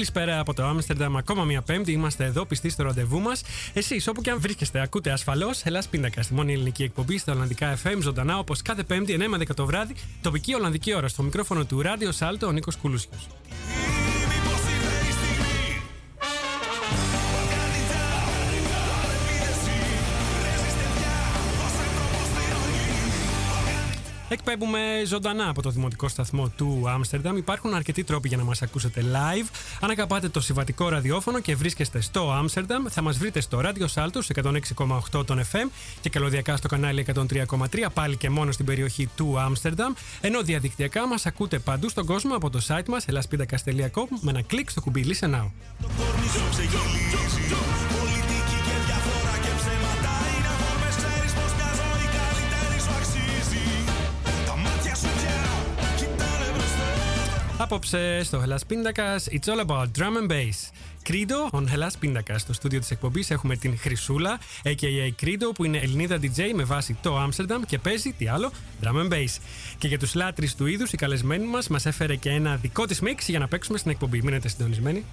Καλησπέρα από το Άμστερνταμ. Ακόμα μια Πέμπτη. Είμαστε εδώ πιστοί στο ραντεβού μας. Εσείς, όπου και αν βρίσκεστε, ακούτε ασφαλώς Ελλάς Πίντακα, στη μόνη ελληνική εκπομπή στα Ολλανδικά FM, ζωντανά όπως κάθε Πέμπτη 9 με 10 το βράδυ, τοπική Ολλανδική ώρα. Στο μικρόφωνο του Ράδιο Σάλτο, ο Νίκος Κουλούσιος. Εκπέμπουμε ζωντανά από το δημοτικό σταθμό του Άμστερνταμ. Υπάρχουν αρκετοί τρόποι για να μας ακούσετε live. Αν αγαπάτε το συμβατικό ραδιόφωνο και βρίσκεστε στο Άμστερνταμ, θα μας βρείτε στο Radio Salto 106,8 των FM και καλωδιακά στο κανάλι 103,3 πάλι και μόνο στην περιοχή του Άμστερνταμ. Ενώ διαδικτυακά μας ακούτε παντού στον κόσμο από το site μας elaspidacas.com με ένα κλικ στο κουμπί Listen Now. Απόψε στο Hellas Πίντακα, It's all about drum and bass. Κρίδο, on Hellas Πίντακα. Στο στούντιο της εκπομπής έχουμε την Χρυσούλα, a.k.a. Κρίδο, που είναι Ελληνίδα DJ με βάση το Άμστερνταμ και παίζει, τι άλλο, drum and bass. Και για τους λάτρε του είδους, η καλεσμένη μας μας έφερε και ένα δικό της μίξ για να παίξουμε στην εκπομπή. Μείνετε συντονισμένοι.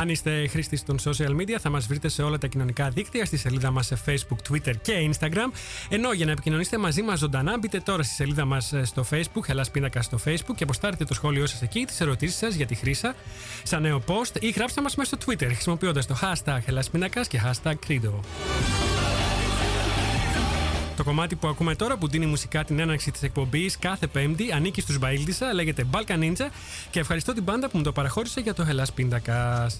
Αν είστε χρήστη των social media, θα μας βρείτε σε όλα τα κοινωνικά δίκτυα, στη σελίδα μας σε Facebook, Twitter και Instagram. Ενώ για να επικοινωνήσετε μαζί μας ζωντανά, μπείτε τώρα στη σελίδα μας στο Facebook, Hellas Πίνακα στο Facebook και αποστάρετε το σχόλιο σας εκεί, τις ερωτήσεις σας για τη χρήσα, σαν νέο post ή γράψτε μας μέσα στο Twitter χρησιμοποιώντας το hashtag Hellas και hashtag Credo. Το κομμάτι που ακούμε τώρα που δίνει μουσικά την έναρξη της εκπομπής κάθε Πέμπτη ανήκει στους Μπαίλτισα, λέγεται Balkan Ninja και ευχαριστώ την πάντα που μου το παραχώρησε για το Hellas Πίντακα.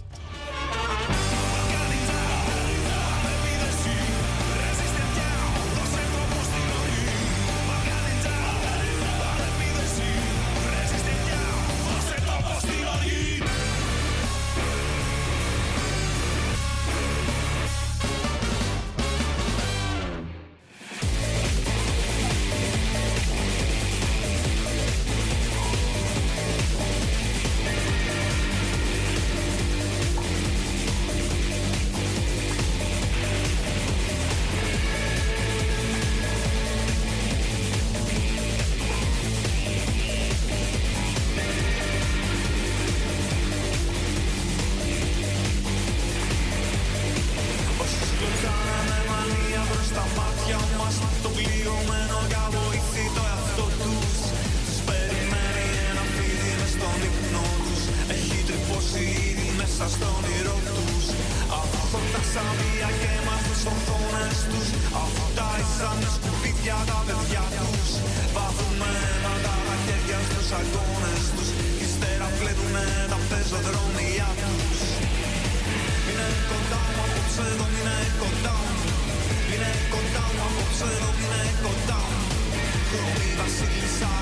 Σαν σκουπίδια τα παιδιά τους. Βάζουνε με τα μαχαίρια στους αγώνε τους. Ύστερα φλένουνε τα πεζοδρόμια τους. Είναι κοντά μου απόψε εδώ, είναι κοντά μου. Είναι κοντά μου απόψε εδώ, είναι κοντά μου. Χρωμή βασίλισσα,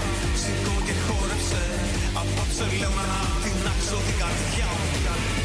σηκώ και χόρεψε. Απόψε λέω να την άξω την καρδιά μου.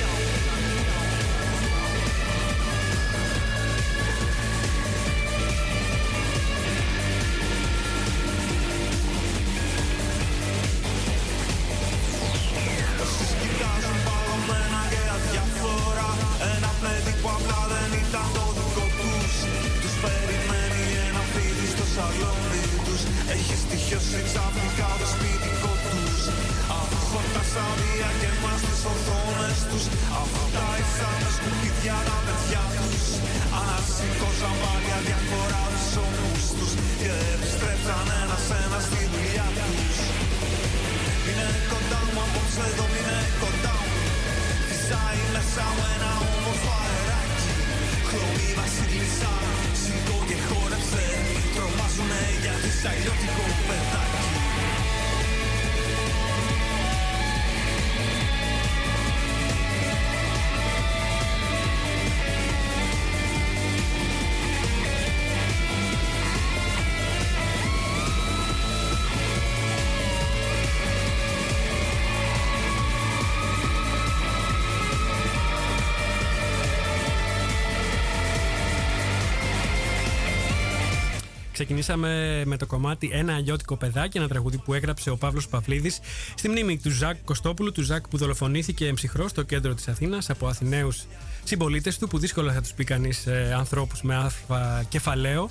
Ξεκινήσαμε με το κομμάτι Ένα αλλιώτικο παιδάκι, ένα τραγούδι που έγραψε ο Παύλος Παυλίδης στη μνήμη του Ζακ Κωστόπουλου, του Ζακ που δολοφονήθηκε εμψυχρό στο κέντρο της Αθήνας από Αθηναίους συμπολίτες του, που δύσκολα θα τους πει κανείς ε, ανθρώπους με αλφα κεφαλαίο.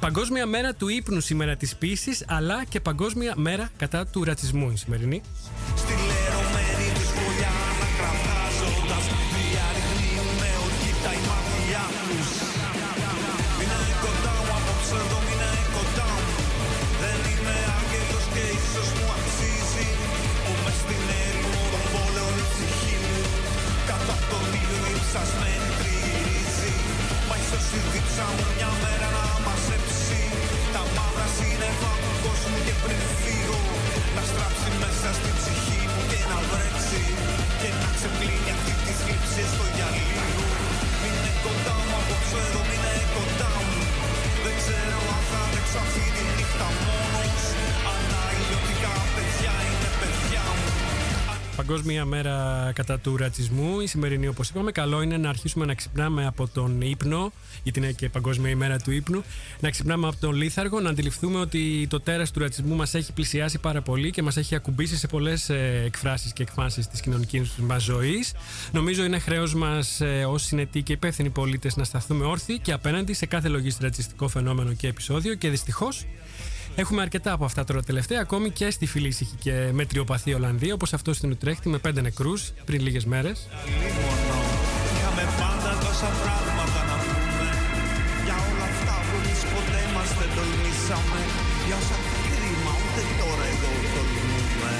Παγκόσμια μέρα του ύπνου σήμερα της πίστη, αλλά και Παγκόσμια μέρα κατά του ρατσισμού η σημερινή. This is for Παγκόσμια μέρα κατά του ρατσισμού. Η σημερινή, όπως είπαμε, καλό είναι να αρχίσουμε να ξυπνάμε από τον ύπνο, γιατί είναι και Παγκόσμια ημέρα του ύπνου. Να ξυπνάμε από τον λίθαργο, να αντιληφθούμε ότι το τέρας του ρατσισμού μας έχει πλησιάσει πάρα πολύ και μας έχει ακουμπήσει σε πολλές ε, εκφράσεις και εκφάνσει της κοινωνικής μας ζωής. Νομίζω είναι χρέος μας ε, ως συνετοί και υπεύθυνοι πολίτες να σταθούμε όρθιοι και απέναντι σε κάθε λογιστή ρατσιστικό φαινόμενο και επεισόδιο και δυστυχώς Έχουμε αρκετά από αυτά τώρα τελευταία, ακόμη και στη φιλήσυχη και μετριοπαθή Ολλανδία, όπως αυτό στην Ουτρέχτη με πέντε νεκρούς πριν λίγες μέρες. Είχαμε πάντα τόσα πράγματα να πούμε. Για όλα αυτά που εμείς ποτέ μας δεν τολμήσαμε Για όσα κρίμα ούτε τώρα εδώ τολμούμε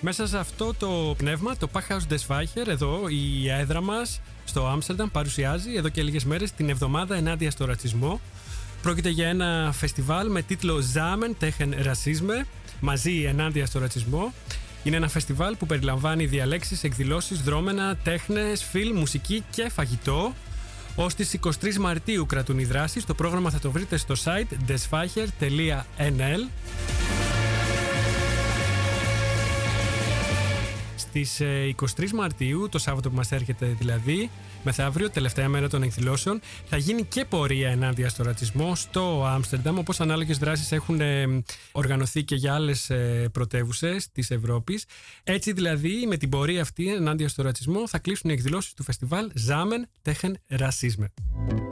Μέσα σε αυτό το πνεύμα, το Packhouse Desfeicher, εδώ η έδρα μας στο Άμστερνταμ παρουσιάζει εδώ και λίγες μέρες την εβδομάδα ενάντια στο ρατσισμό Πρόκειται για ένα φεστιβάλ με τίτλο Zamen Tegen Rassisme, μαζί ενάντια στο ρατσισμό. Είναι ένα φεστιβάλ που περιλαμβάνει διαλέξεις, εκδηλώσεις, δρόμενα, τέχνες, φιλμ, μουσική και φαγητό. Ω τις 23 Μαρτίου κρατούν οι δράσεις. Το πρόγραμμα θα το βρείτε στο site desfacher.nl. Στις 23 ε, Μαρτίου, το Σάββατο που μας έρχεται δηλαδή, μεθαύριο, τελευταία μέρα των εκδηλώσεων, θα γίνει και πορεία ενάντια στο ρατσισμό στο Άμστερνταμ, όπως ανάλογες δράσεις έχουν ε, οργανωθεί και για άλλες πρωτεύουσες της Ευρώπης. Έτσι δηλαδή, με την πορεία αυτή ενάντια στο ρατσισμό, θα κλείσουν οι εκδηλώσεις του φεστιβάλ Zamen Tegen Rassisme.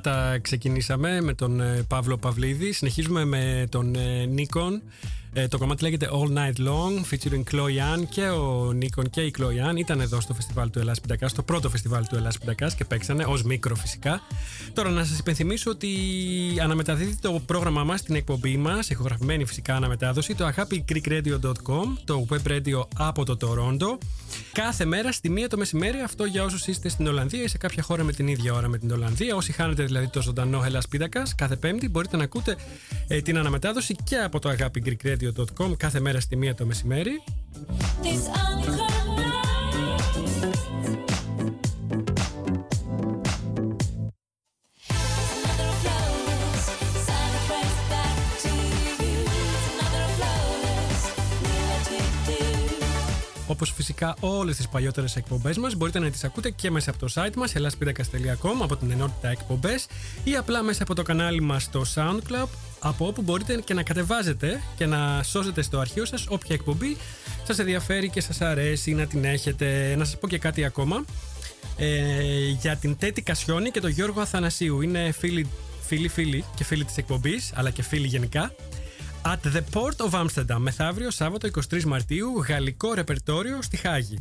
Τα ξεκινήσαμε με τον ε, Παύλο Παυλίδη. Συνεχίζουμε με τον ε, Νίκον. Ε, το κομμάτι λέγεται All Night Long, featuring Chloe Ann και ο Νίκον και η Chloe Ann ήταν εδώ στο φεστιβάλ του Ελλάς Πιντακάς, στο πρώτο φεστιβάλ του Ελλάς Πιντακάς και παίξανε ως μικρό φυσικά. Τώρα να σας υπενθυμίσω ότι αναμεταδίδει το πρόγραμμά μας, την εκπομπή μας, ηχογραφημένη φυσικά αναμετάδοση, το agapigreekradio.com, το web radio από το Toronto. Κάθε μέρα στη μία το μεσημέρι, αυτό για όσους είστε στην Ολλανδία ή σε κάποια χώρα με την ίδια ώρα με την Ολλανδία. Όσοι χάνετε δηλαδή το ζωντανό Hellas Πίδακα, κάθε Πέμπτη μπορείτε να ακούτε ε, την αναμετάδοση και από το agapigreekradio.com κάθε μέρα στη μία το μεσημέρι. Όπως φυσικά όλες τις παλιότερες εκπομπές μας μπορείτε να τις ακούτε και μέσα από το site μας ελάσπιντακα.com από την ενότητα εκπομπές ή απλά μέσα από το κανάλι μας στο SoundCloud από όπου μπορείτε και να κατεβάζετε και να σώσετε στο αρχείο σας όποια εκπομπή σας ενδιαφέρει και σας αρέσει να την έχετε. Να σας πω και κάτι ακόμα ε, για την Τέτη Κασιόνη και τον Γιώργο Αθανασίου. Είναι φίλοι, φίλοι, φίλοι και φίλοι της εκπομπής, αλλά και φίλοι γενικά. At the Port of Amsterdam, μεθαύριο Σάββατο 23 Μαρτίου, γαλλικό ρεπερτόριο στη Χάγη.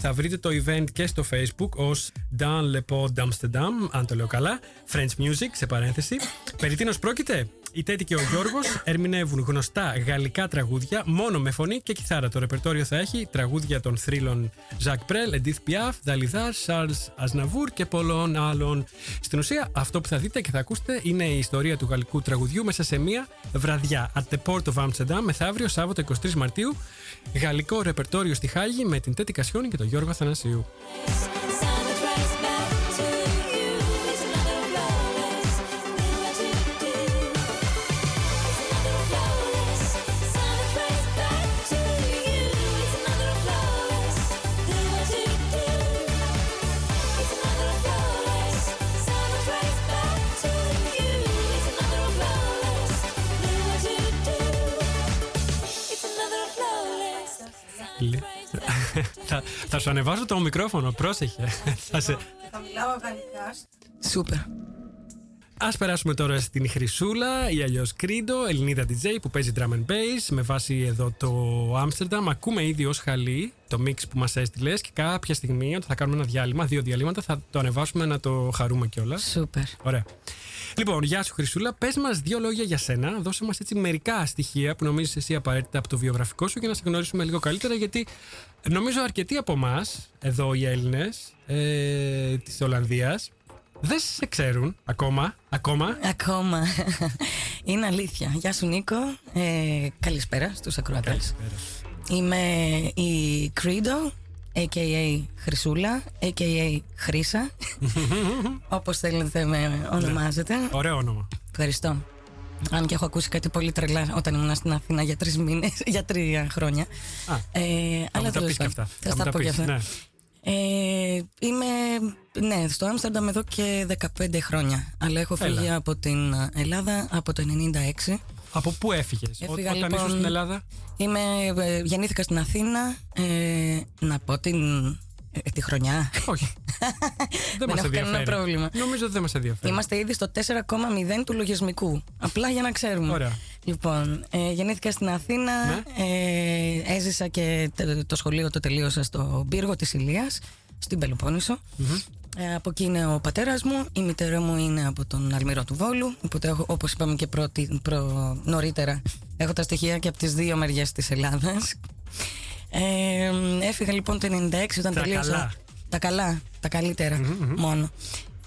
Θα βρείτε το event και στο facebook ως Dan Le Pod Amsterdam, αν το λέω καλά, French Music, σε παρένθεση. Περί τίνος πρόκειται; Η Τέτη και ο Γιώργος ερμηνεύουν γνωστά γαλλικά τραγούδια μόνο με φωνή και κιθάρα. Το ρεπερτόριο θα έχει τραγούδια των θρύλων Ζακ Πρέλ, Εντίθ Πιάφ, Δαλιδά, Σάρλ Ασναβούρ και πολλών άλλων. Στην ουσία, αυτό που θα δείτε και θα ακούσετε είναι η ιστορία του γαλλικού τραγουδιού μέσα σε μία βραδιά. At the Port of Amsterdam, μεθαύριο Σάββατο 23 Μαρτίου. Γαλλικό ρεπερτόριο στη Χάγη με την Τέτη Κασιόνη και τον Γιώργο Αθανασίου. Θα, θα σου ανεβάζω το μικρόφωνο, πρόσεχε. θα, σε... θα μιλάω γαλλικά. Σούπερ. Α περάσουμε τώρα στην Χρυσούλα ή αλλιώς Κρίντο, Ελληνίδα DJ που παίζει drum and bass με βάση εδώ το Άμστερνταμ. Ακούμε ήδη ως χαλί το mix που μας έστειλες και κάποια στιγμή όταν θα κάνουμε ένα διάλειμμα, δύο διαλύματα, θα το ανεβάσουμε να το χαρούμε κιόλας. Σούπερ. Ωραία. Λοιπόν, γεια σου Χρυσούλα. Πες μας δύο λόγια για σένα. Δώσε μας έτσι μερικά στοιχεία που νομίζεις εσύ απαραίτητα από το βιογραφικό σου για να σε γνωρίσουμε λίγο καλύτερα. Γιατί νομίζω αρκετοί από εμάς, εδώ οι Έλληνες ε, της Ολλανδίας, δεν σε ξέρουν ακόμα. Ακόμα. Ακόμα. Είναι αλήθεια. Γεια σου Νίκο. Ε, καλησπέρα στους ακροατές. Είμαι η Credo, a.k.a. Χρυσούλα, a.k.a. Χρύσα. Όπως θέλετε με ονομάζετε. Ναι. Ωραίο όνομα. Ευχαριστώ. Αν και έχω ακούσει κάτι πολύ τρελά όταν ήμουν στην Αθήνα για τρεις μήνες, για τρία χρόνια. Α, ε, αλλά τέλος πάντων. Θα τα πω και αυτά. Ναι. Ε, είμαι ναι, στο Άμστερνταμ εδώ και 15 χρόνια. Αλλά έχω φύγει από την Ελλάδα από το 96. Από πού έφυγες, Όταν λοιπόν, ήσουν στην Ελλάδα, είμαι, ε, Γεννήθηκα στην Αθήνα. Ε, να πω την, ε, τη χρονιά. Όχι. δεν μας ενδιαφέρει. κανένα πρόβλημα. Νομίζω ότι δεν μας ενδιαφέρει. Είμαστε ήδη στο 4,0 του λογισμικού. Απλά για να ξέρουμε. Ωραία. Λοιπόν, ε, γεννήθηκα στην Αθήνα. Ναι. Ε, έζησα και το σχολείο το τελείωσα στο πύργο της Ηλίας, στην πελοποννησο ε, από εκεί είναι ο πατέρας μου, η μητέρα μου είναι από τον Αλμυρό του Βόλου. Οπότε, όπως είπαμε και προ, προ, νωρίτερα, έχω τα στοιχεία και από τις δύο μεριές της Ελλάδας. Ε, έφυγα λοιπόν το 96 όταν τα τελείωσα. Καλά. Τα καλά, τα καλύτερα μόνο.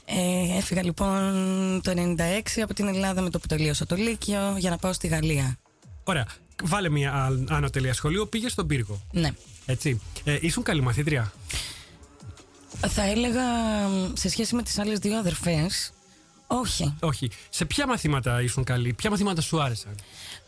Ε, έφυγα λοιπόν το 96 από την Ελλάδα με το που τελείωσα το Λύκειο για να πάω στη Γαλλία. Ωραία. Βάλε μια άνω τελεία σχολείο, πήγε στον πύργο. Ναι. Έτσι. Ε, ήσουν καλή μαθήτρια; Θα έλεγα σε σχέση με τις άλλες δύο αδερφές, όχι. Όχι. Σε ποια μαθήματα ήσουν καλή, ποια μαθήματα σου άρεσαν;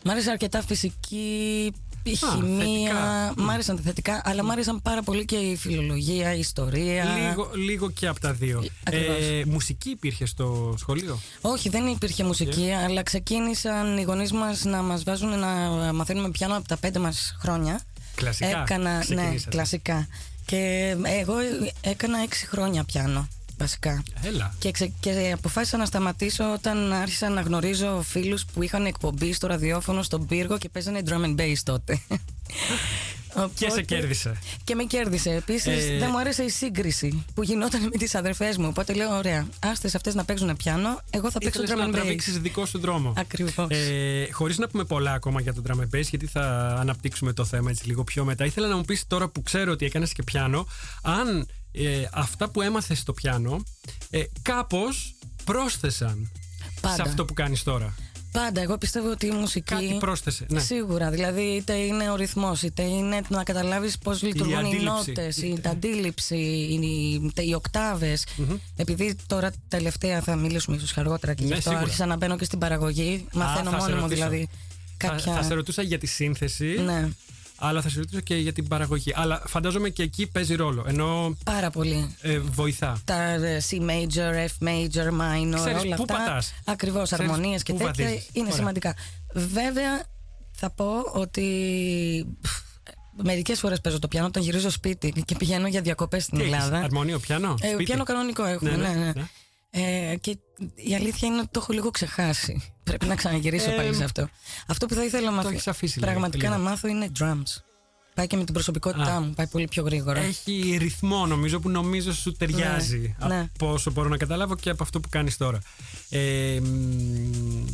Μ' άρεσε αρκετά φυσική, η χημεία. Μ' άρεσαν τα θετικά, αλλά μ' άρεσαν πάρα πολύ και η φιλολογία, η ιστορία. Λίγο, λίγο και από τα δύο. Ε, μουσική υπήρχε στο σχολείο; Όχι, δεν υπήρχε μουσική, yeah. αλλά ξεκίνησαν οι γονείς μας να μας βάζουν να μαθαίνουμε πιάνο από τα πέντε μας χρόνια. Κλασικά. Έκανα, ναι, κλασικά. Και εγώ έκανα έξι χρόνια πιάνο. Βασικά. Έλα. Και, ξε, και αποφάσισα να σταματήσω όταν άρχισα να γνωρίζω φίλους που είχαν εκπομπή στο ραδιόφωνο στον πύργο και παίζανε drum and bass τότε. Οπότε, και σε κέρδισε. Και με κέρδισε. Επίσης, ε... δεν μου άρεσε η σύγκριση που γινόταν με τις αδερφές μου. Οπότε λέω: Ωραία, άστε αυτές να παίζουν πιάνο. Εγώ θα παίξω drum and bass. να τραβήξεις δικό σου δρόμο. Ακριβώς. Ε, Χωρίς να πούμε πολλά ακόμα για το drum and bass, γιατί θα αναπτύξουμε το θέμα έτσι λίγο πιο μετά. Ήθελα να μου πεις τώρα που ξέρω ότι έκανες και πιάνο, αν ε, αυτά που έμαθες στο πιάνο ε, κάπως πρόσθεσαν Πάντα. σε αυτό που κάνεις τώρα. Πάντα. Εγώ πιστεύω ότι η μουσική. Κάτι πρόσθεσε. Ναι. Σίγουρα. Δηλαδή, είτε είναι ο ρυθμός, είτε είναι να καταλάβεις πώς λειτουργούν οι νότες, η αντίληψη, οι, οι οκταβε Επειδή τώρα τελευταία θα μιλήσουμε ίσως αργότερα και ναι, γι' αυτό σίγουρα. άρχισα να μπαίνω και στην παραγωγή. Μαθαίνω μόνο μου δηλαδή. Κάποια... Θα, θα σε ρωτούσα για τη σύνθεση. Ναι. Αλλά θα σε ρωτήσω και για την παραγωγή. Αλλά φαντάζομαι και εκεί παίζει ρόλο. Ενώ. Πάρα πολύ. Ε, βοηθά. Τα ε, C major, F major, minor, Ξέρεις όλα πού αυτά. Ακριβώς, αρμονίες και πού τέτοια βαδίζεις. είναι Ωραία. σημαντικά. Βέβαια, θα πω ότι. Μερικές φορές παίζω το πιάνο όταν γυρίζω σπίτι και πηγαίνω για διακοπές στην Τι έχεις, Ελλάδα. Αρμονίο, πιάνο; Ε, σπίτι; πιάνο κανονικό έχουμε, Ναι, ναι, ναι, ναι. Ναι. Ε, και η αλήθεια είναι ότι το έχω λίγο ξεχάσει. Πρέπει να ξαναγυρίσω Ε, πάλι σε αυτό. Αυτό που θα ήθελα να μάθω. έχεις αφήσει λίγο, Πραγματικά λίγο. να μάθω είναι drums. Πάει και με την προσωπικότητά Α. μου, πάει πολύ πιο γρήγορα. Έχει ρυθμό νομίζω που νομίζω σου ταιριάζει Ναι, ναι. από όσο μπορώ να καταλάβω και από αυτό που κάνεις τώρα. Ε, μ,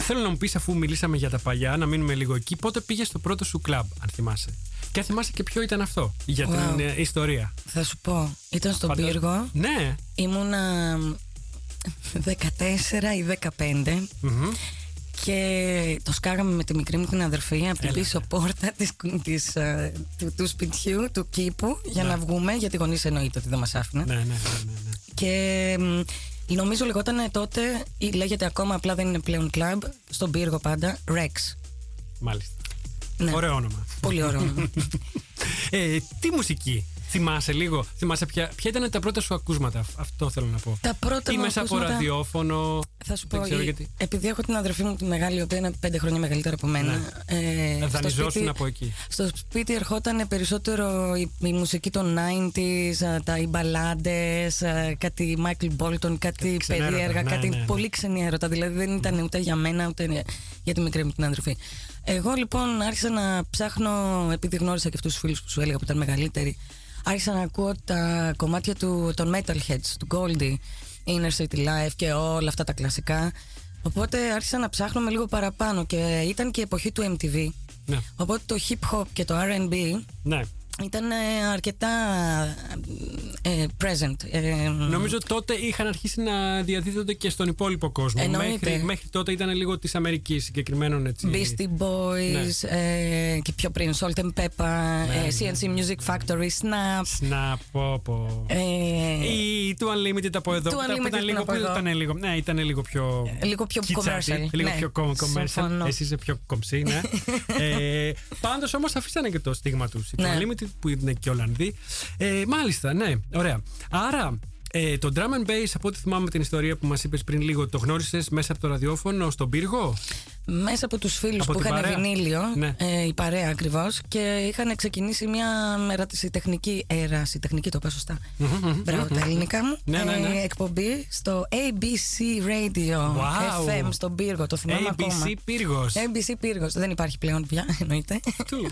θέλω να μου πεις αφού μιλήσαμε για τα παλιά, να μείνουμε λίγο εκεί, πότε πήγες στο πρώτο σου κλαμπ, αν θυμάσαι. Και αν θυμάσαι και ποιο ήταν αυτό για την Wow. ε, ιστορία. Θα σου πω, ήταν στον Φαντα- πύργο, Ναι. ήμουνα 14 ή 15 Μμμ. και το σκάγαμε με τη μικρή μου την αδερφή από την Έλα, πίσω ναι. πόρτα της, της, ε, του, του σπιτιού, του κήπου, για Ναι. να βγούμε, γιατί οι γονείς εννοείται ότι δεν μας άφηναν. Ναι, ναι, ναι, ναι, ναι. Και μ, νομίζω λεγόταν τότε, ή λέγεται ακόμα απλά δεν είναι πλέον κλαμπ, στον πύργο πάντα, Rex. Μάλιστα. Ναι. Ωραίο όνομα. Πολύ ωραίο. όνομα. Ε, τι μουσική θυμάσαι λίγο, θυμάσαι ποια, ποια ήταν τα πρώτα σου ακούσματα, αυ- αυτό θέλω να πω. Τα πρώτα Ή μου μέσα από ακούσματα- ραδιόφωνο. Θα σου δεν πω, ξέρω η- γιατί. επειδή έχω την αδερφή μου τη μεγάλη, η οποία είναι πέντε χρόνια μεγαλύτερα από μένα. Ναι. ε, στο Δανειζόσουν σπίτι- από εκεί. Στο σπίτι ερχόταν περισσότερο η, η μουσική των 90s, α, τα οι μπαλάντες, α, κάτι Michael Bolton, κάτι ξενέρωτα, περίεργα, ναι, κάτι ναι, ναι. πολύ ξενή έρωτα. Δηλαδή δεν ήταν ούτε για μένα ούτε για τη μικρή μου την αδερφή. Εγώ λοιπόν άρχισα να ψάχνω, επειδή γνώρισα και αυτούς τους φίλους που σου έλεγα που ήταν μεγαλύτεροι, άρχισα να ακούω τα κομμάτια του, των Metalheads, του Goldie, Inner City Life και όλα αυτά τα κλασικά. Οπότε άρχισα να ψάχνω με λίγο παραπάνω και ήταν και η εποχή του MTV. Ναι. Οπότε το hip hop και το R&B ναι. Ήταν ε, αρκετά ε, present. Ε, Νομίζω τότε είχαν αρχίσει να διαδίδονται και στον υπόλοιπο κόσμο. Εννοείται. Μέχρι, μέχρι τότε ήταν λίγο της Αμερικής συγκεκριμένων έτσι. Beastie Boys ε, και πιο πριν Salt and Pepper, Ναι, ε, CNC Music Factory, Snap. Να πω πω. Ε, Ή του Unlimited από εδώ. Του που Unlimited ήταν λίγο, από που εδώ. ήταν λίγο, ναι, ήταν λίγο πιο. λίγο πιο κιτσάτι, commercial. Λίγο ναι. πιο com- commercial. Συμφωνώ. Εσύ είσαι πιο κομψή, ναι. ε, Πάντως όμως αφήσανε και το στίγμα τους. Ναι. Το Unlimited που είναι και Ολλανδοί. Ε, μάλιστα, ναι, ωραία. Άρα. Ε, το drum and bass, από ό,τι θυμάμαι την ιστορία που μας είπες πριν λίγο, το γνώρισες μέσα από το ραδιόφωνο στον πύργο; Μέσα από τους φίλους Από που την είχαν παρέα. βινίλιο, Ναι. ε, η παρέα ακριβώς, και είχαν ξεκινήσει μια μερατησιτεχνική, ερασιτεχνική το είπα σωστά, μπράβο τα ελληνικά μου, Ναι, ναι, ναι. Ε, εκπομπή στο ABC Radio Wow. FM στον Πύργο, το θυμάμαι ακόμα. ABC Πύργο. ABC Πύργος, δεν υπάρχει πλέον πια, εννοείται. Του.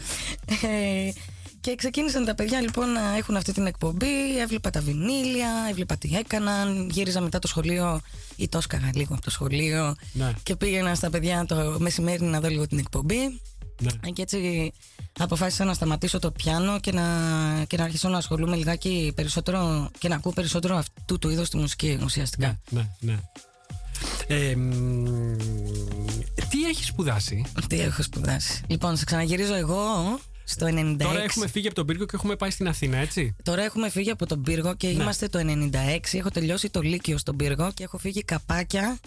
Ε, και ξεκίνησαν τα παιδιά λοιπόν να έχουν αυτή την εκπομπή. Έβλεπα τα βινίλια, έβλεπα τι έκαναν. Γύριζα μετά το σχολείο ή το έσκαγα λίγο από το σχολείο. Ναι. Και πήγαινα στα παιδιά το μεσημέρι να δω λίγο την εκπομπή. Ναι. Ε, Και έτσι αποφάσισα να σταματήσω το πιάνο και να, και να αρχίσω να ασχολούμαι λιγάκι περισσότερο και να ακούω περισσότερο αυτού του είδους τη μουσική ουσιαστικά. Ναι, ναι, ναι. Ε, μ, τι έχεις σπουδάσει; Τι έχω σπουδάσει. Λοιπόν, σε ξαναγυρίζω εγώ στο 96. Τώρα έχουμε φύγει από τον πύργο και έχουμε πάει στην Αθήνα, έτσι; Τώρα έχουμε φύγει από τον πύργο και Ναι. είμαστε το 96. Έχω τελειώσει το Λύκειο στον πύργο και έχω φύγει καπάκια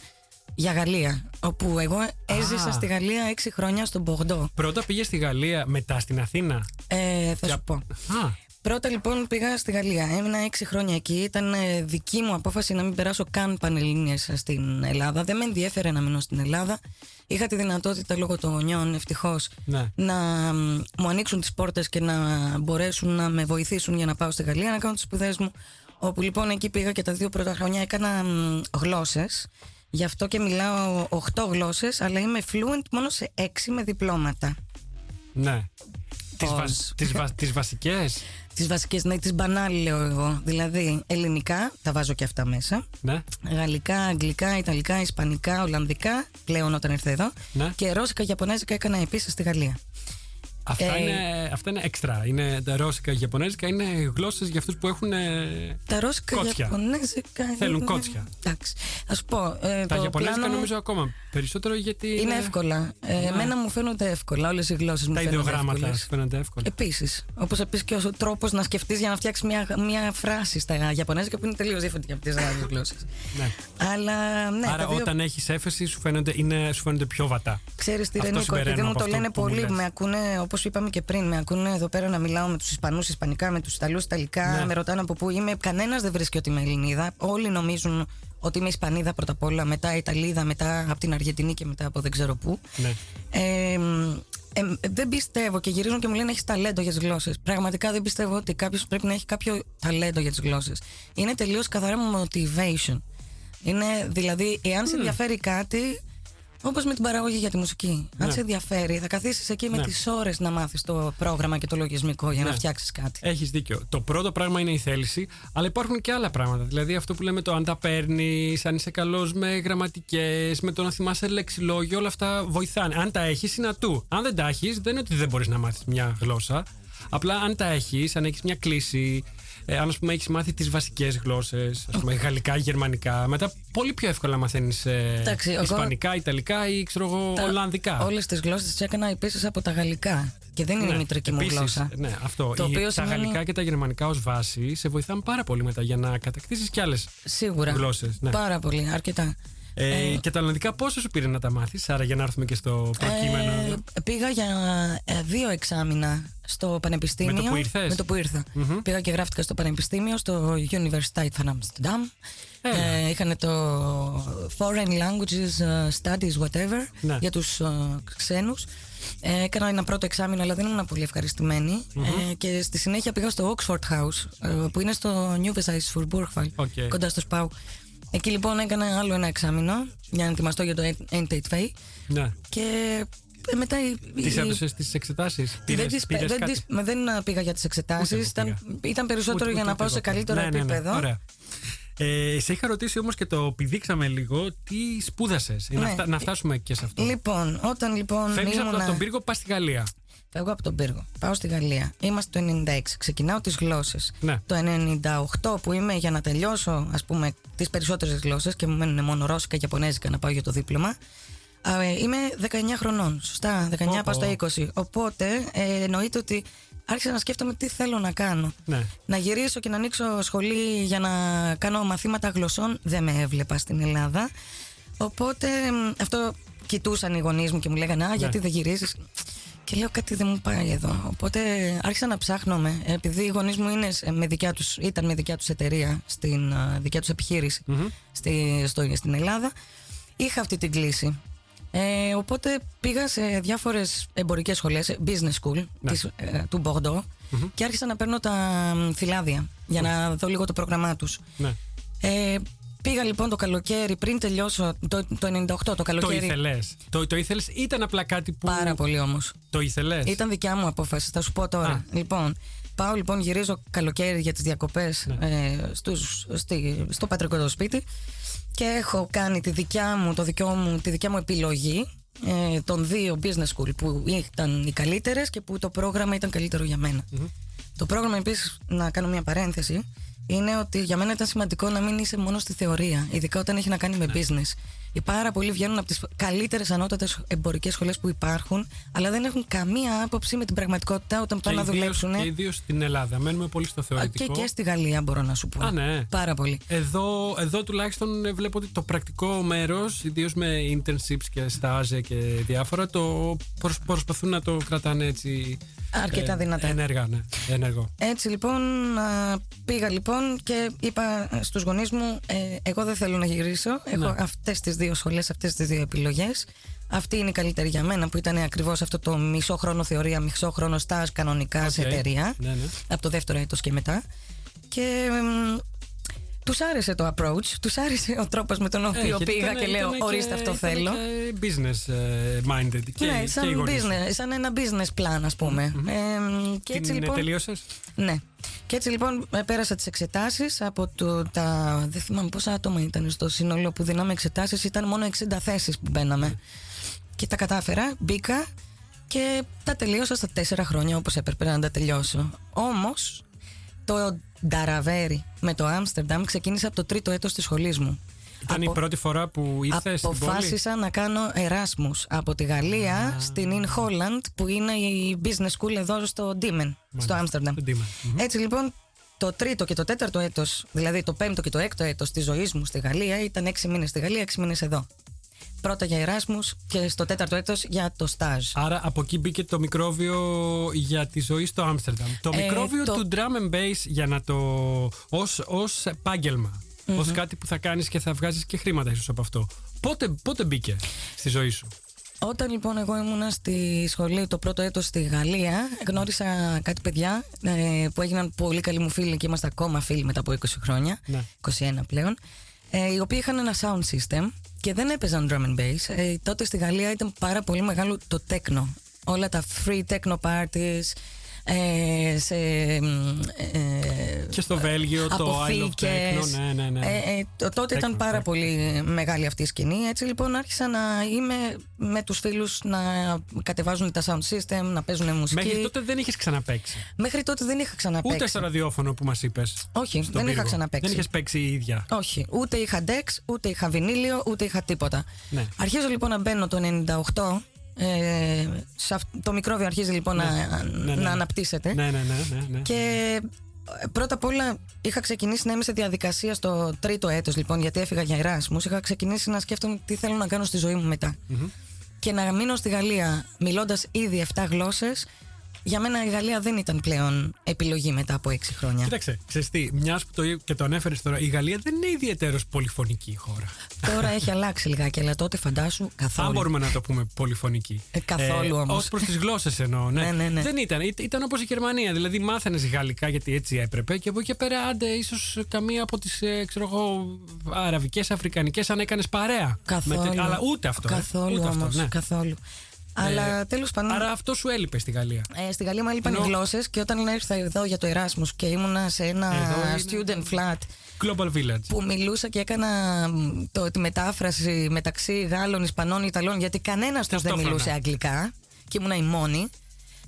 για Γαλλία. Όπου εγώ έζησα Α. στη Γαλλία 6 χρόνια στον Πογντό. Πρώτα πήγες στη Γαλλία, μετά στην Αθήνα. Ε, θα Για- σου πω. Α, Πρώτα λοιπόν πήγα στη Γαλλία. Έμεινα 6 χρόνια εκεί. Ήταν ε, δική μου απόφαση να μην περάσω καν πανελλήνιες στην Ελλάδα. Δεν με ενδιέφερε να μείνω στην Ελλάδα. Είχα τη δυνατότητα λόγω των γονιών ευτυχώς ναι. να μ, μου ανοίξουν τις πόρτες και να μπορέσουν να με βοηθήσουν για να πάω στη Γαλλία να κάνω τις σπουδές μου όπου λοιπόν εκεί πήγα και τα δύο πρώτα χρόνια έκανα μ, γλώσσες γι' αυτό και μιλάω 8 γλώσσες αλλά είμαι fluent μόνο σε 6 με διπλώματα ναι. Τις, Πώς. βα- τις, βα- τις βασικές; τις βασικές, ναι τις μπανάλι λέω εγώ δηλαδή ελληνικά, τα βάζω και αυτά μέσα Ναι. Γαλλικά, αγγλικά, ιταλικά, ισπανικά, ολλανδικά πλέον όταν ήρθε εδώ Ναι. και ρώσικα, ιαπωνέζικα έκανα επίσης στη Γαλλία Αυτά, Ε, είναι, αυτά είναι έξτρα. Είναι τα ρώσικα, γιαπωνέζικα, είναι γλώσσες για αυτούς που έχουν. ε, Τα ρώσικα Κότσια. Ιαπωνέζικα. Θέλουν είναι- κότσια. Εντάξει. Α σου πω. Ε, τα το γιαπωνέζικα πλάνο μου νομίζω ακόμα περισσότερο γιατί. Είναι εύκολα. Ε, Ναι. Εμένα μου φαίνονται εύκολα. Όλες οι γλώσσες μου Τα φαίνονται ιδεογράμματα εύκολες. σου φαίνονται εύκολα. Επίσης. Όπως επίσης και ο τρόπος να σκεφτείς για να φτιάξεις μια, μια φράση στα Ιαπωνέζικα που είναι τελείως διαφορετική από τις άλλες γλώσσες. Ναι. Αλλά ναι, Άρα τα δύο... όταν έχεις έφεση σου φαίνονται, είναι, σου φαίνονται πιο βατά. Ξέρεις τι, Αυτό Ρενίκο, συμπεραίνω επειδή μου από το αυτό λένε που μου πολλοί λες. που με ακούνε, όπως όπω είπαμε και πριν, με ακούνε εδώ πέρα να μιλάω με τους Ισπανούς Ισπανικά, με τους Ιταλούς Ιταλικά, Ναι. με ρωτάνε από πού είμαι. Κανένας δεν βρίσκει ότι είμαι Ελληνίδα. Όλοι νομίζουν ότι είμαι Ισπανίδα πρώτα απ' όλα, μετά Ιταλίδα, μετά από την Αργεντινή και μετά από δεν ξέρω πού. Ναι. Ε, ε, δεν πιστεύω και γυρίζουν και μου λένε έχεις ταλέντο για τις γλώσσες. Πραγματικά δεν πιστεύω ότι κάποιος πρέπει να έχει κάποιο ταλέντο για τις γλώσσες. Είναι τελείως καθαρά motivation. Είναι δηλαδή, εάν σε ενδιαφέρει κάτι, όπως με την παραγωγή για τη μουσική. Αν Ναι. σε ενδιαφέρει, θα καθίσεις εκεί με Ναι. τις ώρες να μάθεις το πρόγραμμα και το λογισμικό για να Ναι. φτιάξεις κάτι. Έχεις δίκιο. Το πρώτο πράγμα είναι η θέληση, αλλά υπάρχουν και άλλα πράγματα. Δηλαδή αυτό που λέμε το αν τα παίρνεις, αν είσαι καλός με γραμματικές, με το να θυμάσαι λεξιλόγιο, όλα αυτά βοηθάνε. Αν τα έχεις, είναι ατού. Αν δεν τα έχεις, δεν είναι ότι δεν μπορείς να μάθεις μια γλώσσα. Απλά αν τα έχεις, αν έχεις μια κλίση, ε, αν ας πούμε έχεις μάθει τις βασικές γλώσσες, ας πούμε γαλλικά, γερμανικά, μετά πολύ πιο εύκολα μαθαίνεις Εντάξει, εγώ- ισπανικά, ιταλικά ή ξέρω εγώ, ολλανδικά. Όλες τις γλώσσες τις έκανα επίσης από τα γαλλικά. Και δεν είναι η μητρική μου Επίσης, γλώσσα. Ναι, αυτό. Το Η- οποίο τα σημαίνει- γαλλικά και τα γερμανικά ως βάση σε βοηθάνε πάρα πολύ μετά για να κατακτήσεις κι άλλες Σίγουρα. γλώσσες. Ναι. Πάρα πολύ, αρκετά. Ε, και τα ολλανδικά πόσο σου πήρε να τα μάθεις, άρα για να έρθουμε και στο προκείμενο. Ε, πήγα για ε, δύο εξάμηνα στο πανεπιστήμιο. Με το που ήρθες; Με το που ηρθα Πήγα και γράφτηκα στο πανεπιστήμιο, στο Universiteit van Amsterdam. Έλα. Ε, είχαν το Foreign Languages ε, Studies, whatever, Ναι. για τους ε, ξένους. Ε, έκανα ένα πρώτο εξάμεινο, αλλά δεν ήμουν πολύ ευχαριστημένη. Ε, και στη συνέχεια πήγα στο Oxford House, ε, που είναι στο New Burgwall, OK. κοντά στο Spui. Εκεί λοιπόν έκανα άλλο ένα εξάμεινο για να ετοιμαστώ για το NT2. ναι. Και ε, μετά. η- Τις η- έδωσε τις εξετάσεις. δεν, τις- δεν, τις- με- δεν πήγα για τις εξετάσεις. Ούτε εγώ Ήταν, ήταν περισσότερο για να πάω σε καλύτερο ναι, ναι, ναι. επίπεδο. Ωραία. Ε, σε είχα ρωτήσει όμως και το πηδήξαμε λίγο τι σπούδασες; Να, Ναι. φτα- να φτάσουμε και σε αυτό. Λοιπόν, όταν λοιπόν. Φεύγεις από ήμουνα- τον πύργο, πας στη Γαλλία. Φεύγω από τον πύργο. Πάω στη Γαλλία. Είμαστε το 96. Ξεκινάω τις γλώσσες. Ναι. Το 98 που είμαι για να τελειώσω, ας πούμε, τις περισσότερες γλώσσες και μου μένουν μόνο ρώσικα και ιαπωνέζικα να πάω για το δίπλωμα. α, ε, Είμαι 19 χρονών. Σωστά, 19 Ω, πάω στα ω. 20. Οπότε ε, εννοείται ότι άρχισα να σκέφτομαι τι θέλω να κάνω. Ναι. Να γυρίσω και να ανοίξω σχολή για να κάνω μαθήματα γλωσσών δεν με έβλεπα στην Ελλάδα. Οπότε μ, αυτό κοιτούσαν οι γονείς μου και μου λέγανε Α, γιατί δεν γυρίζεις; Και λέω κάτι δεν μου πάει εδώ. Οπότε άρχισα να ψάχνω με. Επειδή οι γονείς μου είναι σε- με δικιά τους, ήταν με δικιά τους εταιρεία στην α, δικιά τους επιχειρηση στη, στο, στην Ελλάδα. Είχα αυτή την κλίση. Ε, οπότε πήγα σε διάφορες εμπορικές σχολές, business school Ναι. της, ε, του Bordeaux και άρχισα να παίρνω τα μ, φυλάδια για να δω λίγο το πρόγραμμά τους. ναι. Ε, πήγα λοιπόν το καλοκαίρι πριν τελειώσω το, το 98 το Το καλοκαίρι. ήθελες. Το, το ήθελες, ήταν απλά κάτι που. Πάρα πολύ όμως. Το ήθελες. Ήταν δικιά μου απόφαση, θα σου πω τώρα. Α. Λοιπόν, πάω λοιπόν, γυρίζω καλοκαίρι για τις διακοπές Ναι. ε, στους, στη, στο πατρικό το σπίτι και έχω κάνει τη δικιά μου, το δικιό μου, τη δικιά μου επιλογή ε, των δύο business school που ήταν οι καλύτερες και που το πρόγραμμα ήταν καλύτερο για μενα Το πρόγραμμα επίσης, να κάνω μια παρένθεση, είναι ότι για μένα ήταν σημαντικό να μην είσαι μόνος στη θεωρία, ειδικά όταν έχει να κάνει Ναι. με business. Οι πάρα πολλοί βγαίνουν από τις καλύτερες ανώτατες εμπορικές σχολές που υπάρχουν, αλλά δεν έχουν καμία άποψη με την πραγματικότητα όταν πάνε να δουλέψουν. Και ιδίως στην Ελλάδα. Μένουμε πολύ στο Και, θεωρητικό. και στη Γαλλία μπορώ να σου πω. Α, ναι. Πάρα πολύ. Εδώ, εδώ τουλάχιστον ε, βλέπω ότι το πρακτικό μέρος, ιδίως με internships και stage και διάφορα, το προσ- προσπαθούν να το κρατάνε έτσι. Αρκετά δυνατά. Ενεργά, ναι. Ενεργό. Έτσι λοιπόν α, πήγα λοιπόν και είπα στους γονείς μου ε, εγώ δεν θέλω να γυρίσω, έχω Ναι. αυτές τις δύο σχολές, αυτές τις δύο επιλογές αυτή είναι η καλύτερη για μένα που ήταν ακριβώς αυτό το μισό χρόνο θεωρία, μισό χρόνο σταζ κανονικά σε Οκ. εταιρεία Ναι, ναι. από το δεύτερο έτος και μετά και μ, τους άρεσε το approach, τους άρεσε ο τρόπος με τον οποίο Ε, γιατί πήγα ήταν- και λέω ήταν ορίστε και- αυτό ήταν θέλω και business ε, minded. Και, ναι, και οι σαν, γονείς. business, σαν ένα business plan ας πούμε ε, και Την έτσι λοιπόν τελείωσες; ναι. Και έτσι λοιπόν ε, πέρασα τις εξετάσεις από το, τα. Δεν θυμάμαι πόσα άτομα ήταν στο σύνολο που δίναμε εξετάσεις, ήταν μόνο 60 θέσεις που μπαίναμε. Και τα κατάφερα, μπήκα και τα τελείωσα στα τέσσερα χρόνια όπως έπρεπε να τα τελειώσω. Όμως το Νταραβέρι με το Άμστερνταμ ξεκίνησε από το τρίτο έτος της σχολής μου. Ήταν η Από- πρώτη φορά που ήρθες στην πόλη; Αποφάσισα να κάνω Εράσμους από τη Γαλλία στην In Holland που είναι η business school εδώ στο Diemen, στο Άμστερνταμ. στο Diemen. Μμμ. Έτσι λοιπόν το τρίτο και το τέταρτο έτος, δηλαδή το πέμπτο και το έκτο έτος της ζωής μου στη Γαλλία ήταν έξι μήνες στη Γαλλία, έξι μήνες εδώ. Πρώτα για Εράσμους και στο τέταρτο έτος για το στάζ. Άρα από εκεί μπήκε το μικρόβιο για τη ζωή στο Άμστερνταμ. Το ε, μικρόβιο του drum and bass για να το. ως επάγγελμα. Mm-hmm. Ω κάτι που θα κάνεις και θα βγάζεις και χρήματα ίσως από αυτό. Πότε, πότε μπήκε στη ζωή σου; Όταν λοιπόν εγώ ήμουνα στη σχολή το πρώτο έτος στη Γαλλία γνώρισα κάτι παιδιά ε, που έγιναν πολύ καλοί μου φίλοι και είμαστε ακόμα φίλοι μετά από 20 χρόνια, ναι. 21 πλέον ε, οι οποίοι είχαν ένα sound system και δεν έπαιζαν drum and bass. Ε, τότε στη Γαλλία ήταν πάρα πολύ μεγάλο το techno. Όλα τα free techno parties, ε, σε, ε, και στο Βέλγιο το I Love Techno. Ναι, ναι, ναι. Ε, ε τότε ήταν πάρα πολύ μεγάλη αυτή η σκηνή. Έτσι λοιπόν άρχισα να είμαι με τους φίλους να κατεβάζουν τα sound system, να παίζουν μουσική. Μέχρι τότε δεν είχες ξαναπέξει. Μέχρι τότε δεν είχα ξαναπέξει. Ούτε στο ραδιόφωνο που μας είπες. Όχι, δεν πύργο. είχα ξαναπέξει. Δεν είχες παίξει η ίδια. Όχι, ούτε είχα Dex, ούτε είχα βινίλιο, ούτε είχα τίποτα. Ναι. Αρχίζω λοιπόν να μπαίνω το 98 ε, το μικρόβιο αρχίζει λοιπόν ναι. να, ναι, ναι, να αναπτύσσεται. Ναι, ναι, ναι, ναι, Και ε, πρώτα απ' όλα είχα ξεκινήσει να είμαι σε διαδικασία στο τρίτο έτος λοιπόν γιατί έφυγα για Εράσμους. Είχα ξεκινήσει να σκέφτομαι τι θέλω να κάνω στη ζωή μου μετά. Και να μείνω στη Γαλλία μιλώντας ήδη 7 γλώσσες για μένα η Γαλλία δεν ήταν πλέον επιλογή μετά από έξι χρόνια. Κοίταξε, ξέρεις τι, μιας που το, και το ανέφερες τώρα, η Γαλλία δεν είναι ιδιαίτερος πολυφωνική χώρα. Τώρα έχει αλλάξει λιγάκι, αλλά τότε φαντάσου καθόλου. Αν μπορούμε να το πούμε πολυφωνική. Ε, καθόλου ε, όμως. Ω προς τις γλώσσες εννοώ. Ναι. ναι, ναι, ναι. Δεν ήταν. Ήταν όπως η Γερμανία. Δηλαδή μάθανε γαλλικά γιατί έτσι έπρεπε και από εκεί και πέρα άντε ίσως καμία από τις ε, αραβικές, αφρικανικές αν έκανες παρέα. Καθόλου. Με, αλλά ούτε αυτό. Ε. Καθόλου ούτε αυτό, ναι. καθόλου. Αλλά ε, τέλος πάντων. Άρα αυτό σου έλειπε στη Γαλλία. Ε, στη Γαλλία μου έλειπαν οι γλώσσες και όταν ήρθα εδώ για το Εράσμους και ήμουνα σε ένα student flat. Global Village. Που μιλούσα και έκανα το, τη μετάφραση μεταξύ Γάλλων, Ισπανών, Ιταλών, γιατί κανένας τους δεν μιλούσε αγγλικά και ήμουνα η μόνη.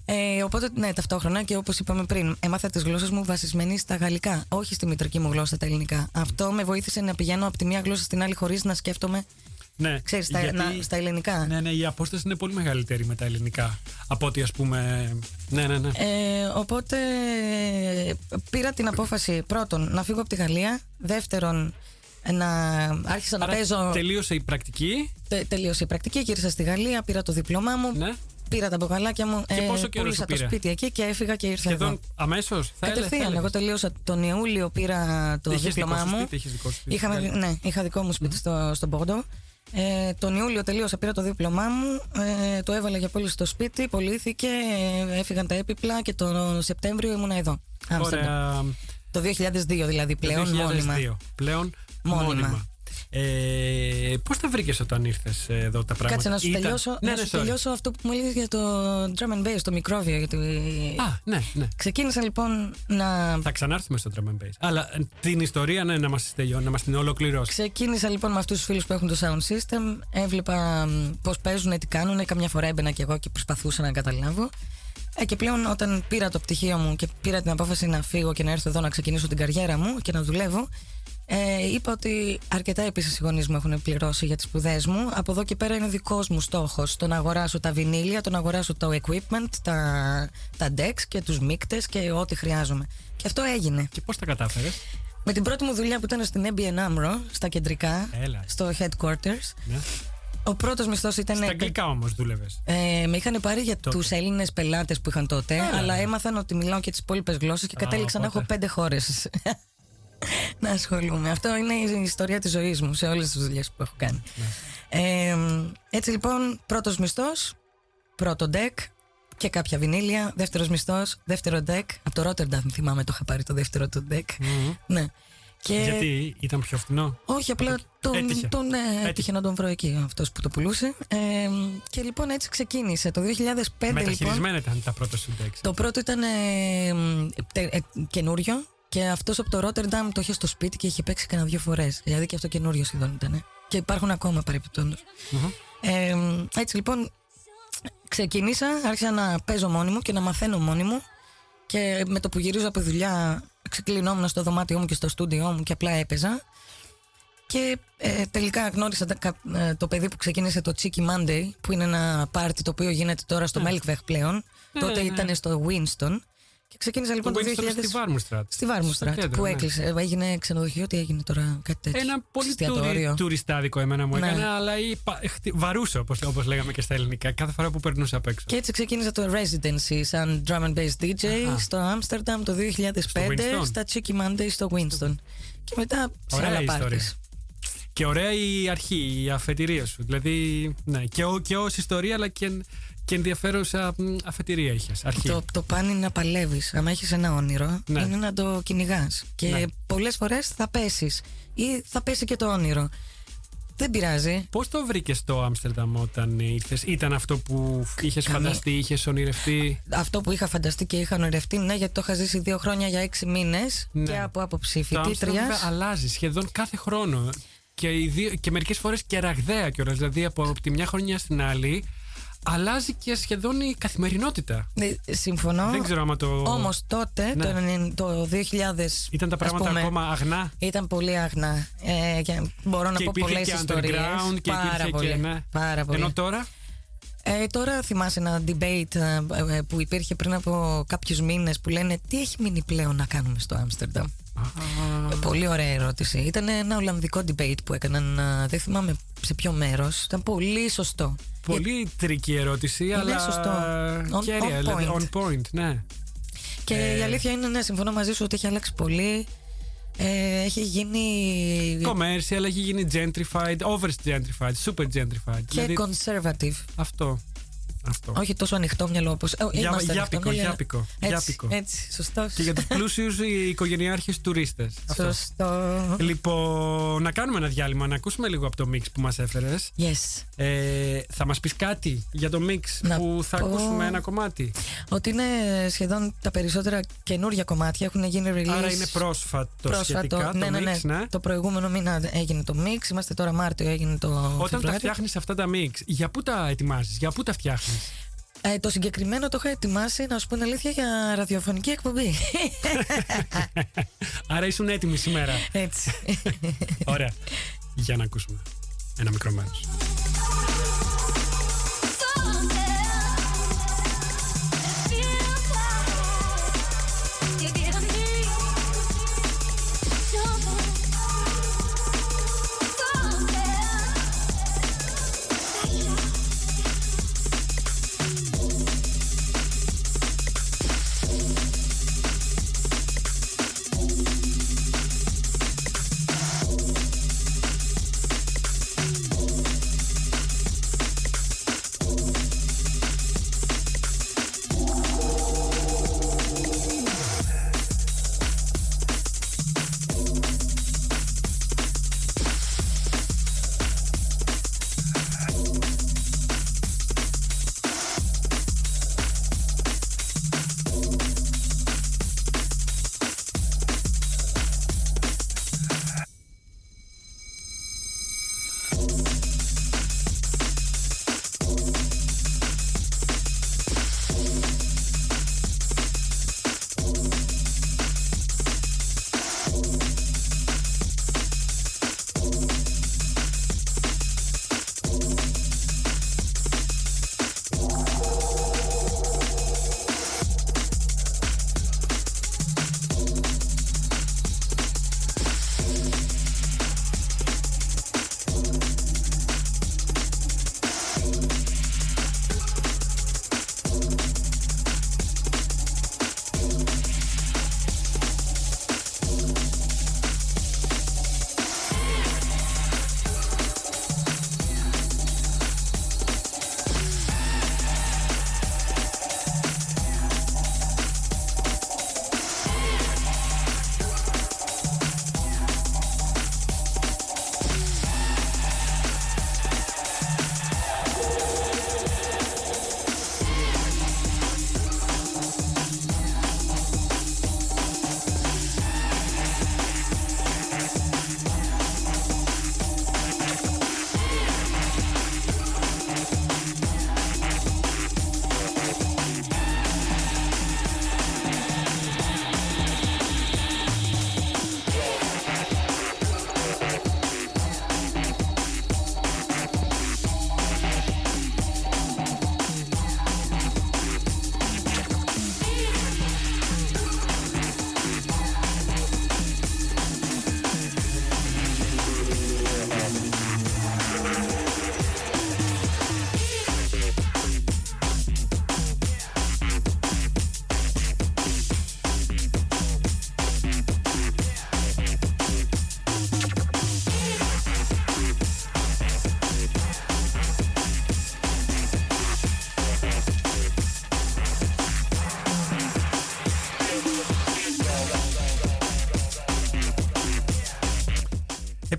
Ε, οπότε, ναι, ταυτόχρονα και όπως είπαμε πριν, έμαθα τις γλώσσες μου βασισμένη στα γαλλικά, όχι στη μητρική μου γλώσσα τα ελληνικά. Αυτό με βοήθησε να πηγαίνω από τη μία γλώσσα στην άλλη χωρίς να σκέφτομαι ναι, Ξέρεις, στα, γιατί, να, στα ελληνικά. Ναι, ναι, η απόσταση είναι πολύ μεγαλύτερη με τα ελληνικά από ότι ας πούμε... Ναι, ναι, ναι. Ε, οπότε πήρα την απόφαση πρώτον να φύγω από τη Γαλλία, δεύτερον να άρχισα Άρα να παίζω... τελείωσε η πρακτική. Τε, τελείωσε η πρακτική, γύρισα στη Γαλλία, πήρα το δίπλωμά μου. Ναι. Πήρα τα μποκαλάκια μου. Και πόσο ε, καιρό σου πήρε; το σπίτι εκεί και έφυγα και ήρθα Σχεδόν εδώ. αμέσως. Κατευθείαν. Εγώ τελείωσα τον Ιούλιο, πήρα το είχες δίπλωμά μου. Σπίτι, είχες δικό σπίτι, Είχα, ναι, είχα δικό μου σπίτι mm. στο, στον Πόρντο. Ε, τον Ιούλιο τελείωσα, πήρα το δίπλωμά μου, ε, το έβαλα για πώληση στο σπίτι, πωλήθηκε, ε, έφυγαν τα έπιπλα και τον Σεπτέμβριο ήμουνα εδώ. Ωραία. Το 2002 δηλαδή πλέον το 2002, μόνιμα. Πλέον μόνιμα. μόνιμα. Ε, Πώς τα βρήκες όταν ήρθες εδώ τα πράγματα, Κάτσε να σου, τελειώσω, ναι, να ναι, σου τελειώσω αυτό που μου έλεγες για το drum and bass, το μικρόβιο. Γιατί... Α, ναι, ναι. Ξεκίνησα λοιπόν να. Θα ξανάρθουμε στο drum and bass. Αλλά ε, την ιστορία, ναι, να μας να μας την ολοκληρώσεις. Ξεκίνησα λοιπόν με αυτούς τους φίλους που έχουν το sound system. Έβλεπα πώς παίζουν, τι κάνουν. Καμιά φορά έμπαινα κι εγώ και προσπαθούσα να καταλάβω. Ε, και πλέον όταν πήρα το πτυχίο μου και πήρα την απόφαση να φύγω και να έρθω εδώ να ξεκινήσω την καριέρα μου και να δουλεύω, ε, είπα ότι αρκετά επίσης οι γονείς μου έχουν πληρώσει για τις σπουδές μου. Από εδώ και πέρα είναι δικός μου στόχος το να αγοράσω τα βινίλια, το να αγοράσω το equipment, τα, τα decks και τους μείκτε και ό,τι χρειάζομαι. Και αυτό έγινε. Και πώς τα κατάφερες; Με την πρώτη μου δουλειά που ήταν στην ABN AMRO, στα κεντρικά, στο headquarters. Ναι. Ο πρώτος μισθός ήταν. Στα αγγλικά όμως δούλευες. Ε, με είχαν πάρει για τους Έλληνες πελάτες που είχαν τότε, αλλά έμαθαν ότι μιλάω και τις υπόλοιπες γλώσσες και κατέληξα να έχω πέντε χώρες να ασχολούμαι. Αυτό είναι η ιστορία της ζωής μου σε όλες τις δουλειές που έχω κάνει. Ε, έτσι λοιπόν, πρώτος μισθός, πρώτο deck και κάποια βινίλια. Δεύτερος μισθός, δεύτερο deck. Από το Rotterdam θυμάμαι το είχα πάρει το δεύτερο το deck. Ναι. Και... Γιατί ήταν πιο φθηνό; Όχι, απλά τον, έτυχε. τον ε, έτυχε να τον βρω εκεί αυτός που το πουλούσε. Ε, και λοιπόν έτσι ξεκίνησε. Το 2005 Μεταχειρισμένα λοιπόν, ήταν τα πρώτα σου Το πρώτο ήταν ε, ε, καινούριο. Και αυτός από το Ρότερνταμ το είχε στο σπίτι και είχε παίξει κανένα δύο φορές. Δηλαδή και αυτό καινούριο σχεδόν ήταν. Και υπάρχουν ακόμα Ε, έτσι λοιπόν ξεκίνησα, άρχισα να παίζω μόνη μου και να μαθαίνω μόνη μου. Και με το που γυρίζω από δουλειά, ξεκλεινόμουν στο δωμάτιό μου και στο στούντιό μου και απλά έπαιζα. Και ε, τελικά γνώρισα ε, το παιδί που ξεκίνησε το Cheeky Monday, που είναι ένα πάρτι το οποίο γίνεται τώρα στο yeah. Ναι. Melkweg πλέον. Yeah, ναι, Τότε yeah. Ναι, ήταν στο Winston. Και ξεκίνησα λοιπόν το, το, 2000. Στη Βάρμουστρατ. Στη Βάρμουστρατ. Που ναι. έκλεισε. Έγινε ξενοδοχείο, τι έγινε τώρα, κάτι τέτοιο. Ένα πολύ τουρι, τουριστάδικο εμένα μου ναι. έκανε, αλλά είπα, βαρούσε όπω λέγαμε και στα ελληνικά, κάθε φορά που περνούσα απ' έξω. Και έτσι ξεκίνησα το residency σαν drum and bass DJ Αχα. στο Άμστερνταμ το 2005 στα Chicky Monday στο Winston. Και μετά σε άλλα πάρτι. Και ωραία η αρχή, η αφετηρία σου. Δηλαδή, ναι, και, και ω ιστορία, αλλά και, και ενδιαφέρουσα αφετηρία είχες. Το, το πάνε να παλεύεις. Αν έχεις ένα όνειρο, ναι. είναι να το κυνηγάς. Και ναι. πολλές φορές θα πέσεις ή θα πέσει και το όνειρο. Δεν πειράζει. Πώς το βρήκες το Άμστερνταμ όταν ήρθες, Ήταν αυτό που είχες φανταστεί, είχες ονειρευτεί; Αυτό που είχα φανταστεί και είχα ονειρευτεί, ναι, γιατί το είχα ζήσει δύο χρόνια για έξι μήνες ναι. και από άποψη φοιτήτριας. αλλάζει σχεδόν κάθε χρόνο και, και μερικές φορές και ραγδαία κιόλας. Δηλαδή από, από τη μια χρονιά στην άλλη αλλάζει και σχεδόν η καθημερινότητα. Ναι, συμφωνώ. Δεν ξέρω άμα το. Όμως τότε, ναι. το, 2000. Ήταν τα πράγματα πούμε, ακόμα αγνά; Ήταν πολύ αγνά. Ε, και μπορώ να και πω πολλές ιστορίες. Και πάρα πολύ. Και, ναι. πάρα πολύ. Ενώ τώρα; Ε, τώρα θυμάσαι ένα debate ε, ε, που υπήρχε πριν από κάποιους μήνες που λένε τι έχει μείνει πλέον να κάνουμε στο Άμστερνταμ; Πολύ ωραία ερώτηση. Ήταν ένα Ολλανδικό debate που έκαναν. Δεν θυμάμαι σε ποιο μέρος. Ήταν πολύ σωστό. Πολύ τρική ερώτηση, είναι αλλά. σωστό. On, κέρια, on, δηλαδή, point. on point. Ναι. Και ε... η αλήθεια είναι, ναι, συμφωνώ μαζί σου ότι έχει αλλάξει πολύ. Ε, έχει γίνει. Commercial, έχει γίνει gentrified, over gentrified, super gentrified. Και δηλαδή... conservative. Αυτό. Αυτό. Όχι τόσο ανοιχτό μυαλό όπω. Ε, για, γιάπικο, γιάπικο, έτσι, έτσι, σωστός. Και για τους πλούσιους οι οικογενειάρχες τουρίστες. Σωστό. Λοιπόν, να κάνουμε ένα διάλειμμα, να ακούσουμε λίγο από το mix που μας έφερες. Yes. Ε, θα μας πεις κάτι για το mix που θα ακούσουμε ένα κομμάτι; Ότι είναι σχεδόν τα περισσότερα καινούργια κομμάτια έχουν γίνει release. Άρα είναι πρόσφατο, πρόσφατο σχετικά ναι, το ναι, ναι. ναι. Το προηγούμενο μήνα έγινε το mix. Είμαστε τώρα Μάρτιο, έγινε το. Όταν τα φτιάχνεις αυτά τα mix, για πού τα ετοιμάζεις, για πού τα φτιάχνεις; Ε, το συγκεκριμένο το είχα ετοιμάσει, να σου πω την αλήθεια, για ραδιοφωνική εκπομπή. Άρα ήσουν έτοιμη σήμερα. Έτσι. Ωραία. Για να ακούσουμε ένα μικρό μέρος.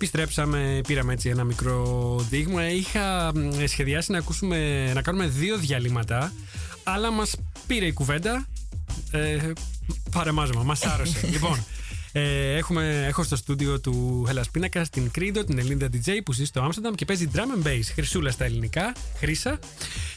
Επιστρέψαμε, πήραμε έτσι ένα μικρό δείγμα. Είχα σχεδιάσει να, ακούσουμε, να κάνουμε δύο διαλύματα, αλλά μας πήρε η κουβέντα. Ε, παρεμάζωμα, μας άρρωσε. λοιπόν, ε, έχουμε, έχω στο στούντιο του Hellas Πίνακα την Κρίδο, την Ελληνίδα DJ που ζει στο Άμστερνταμ και παίζει drum and bass. Χρυσούλα στα ελληνικά, χρήσα.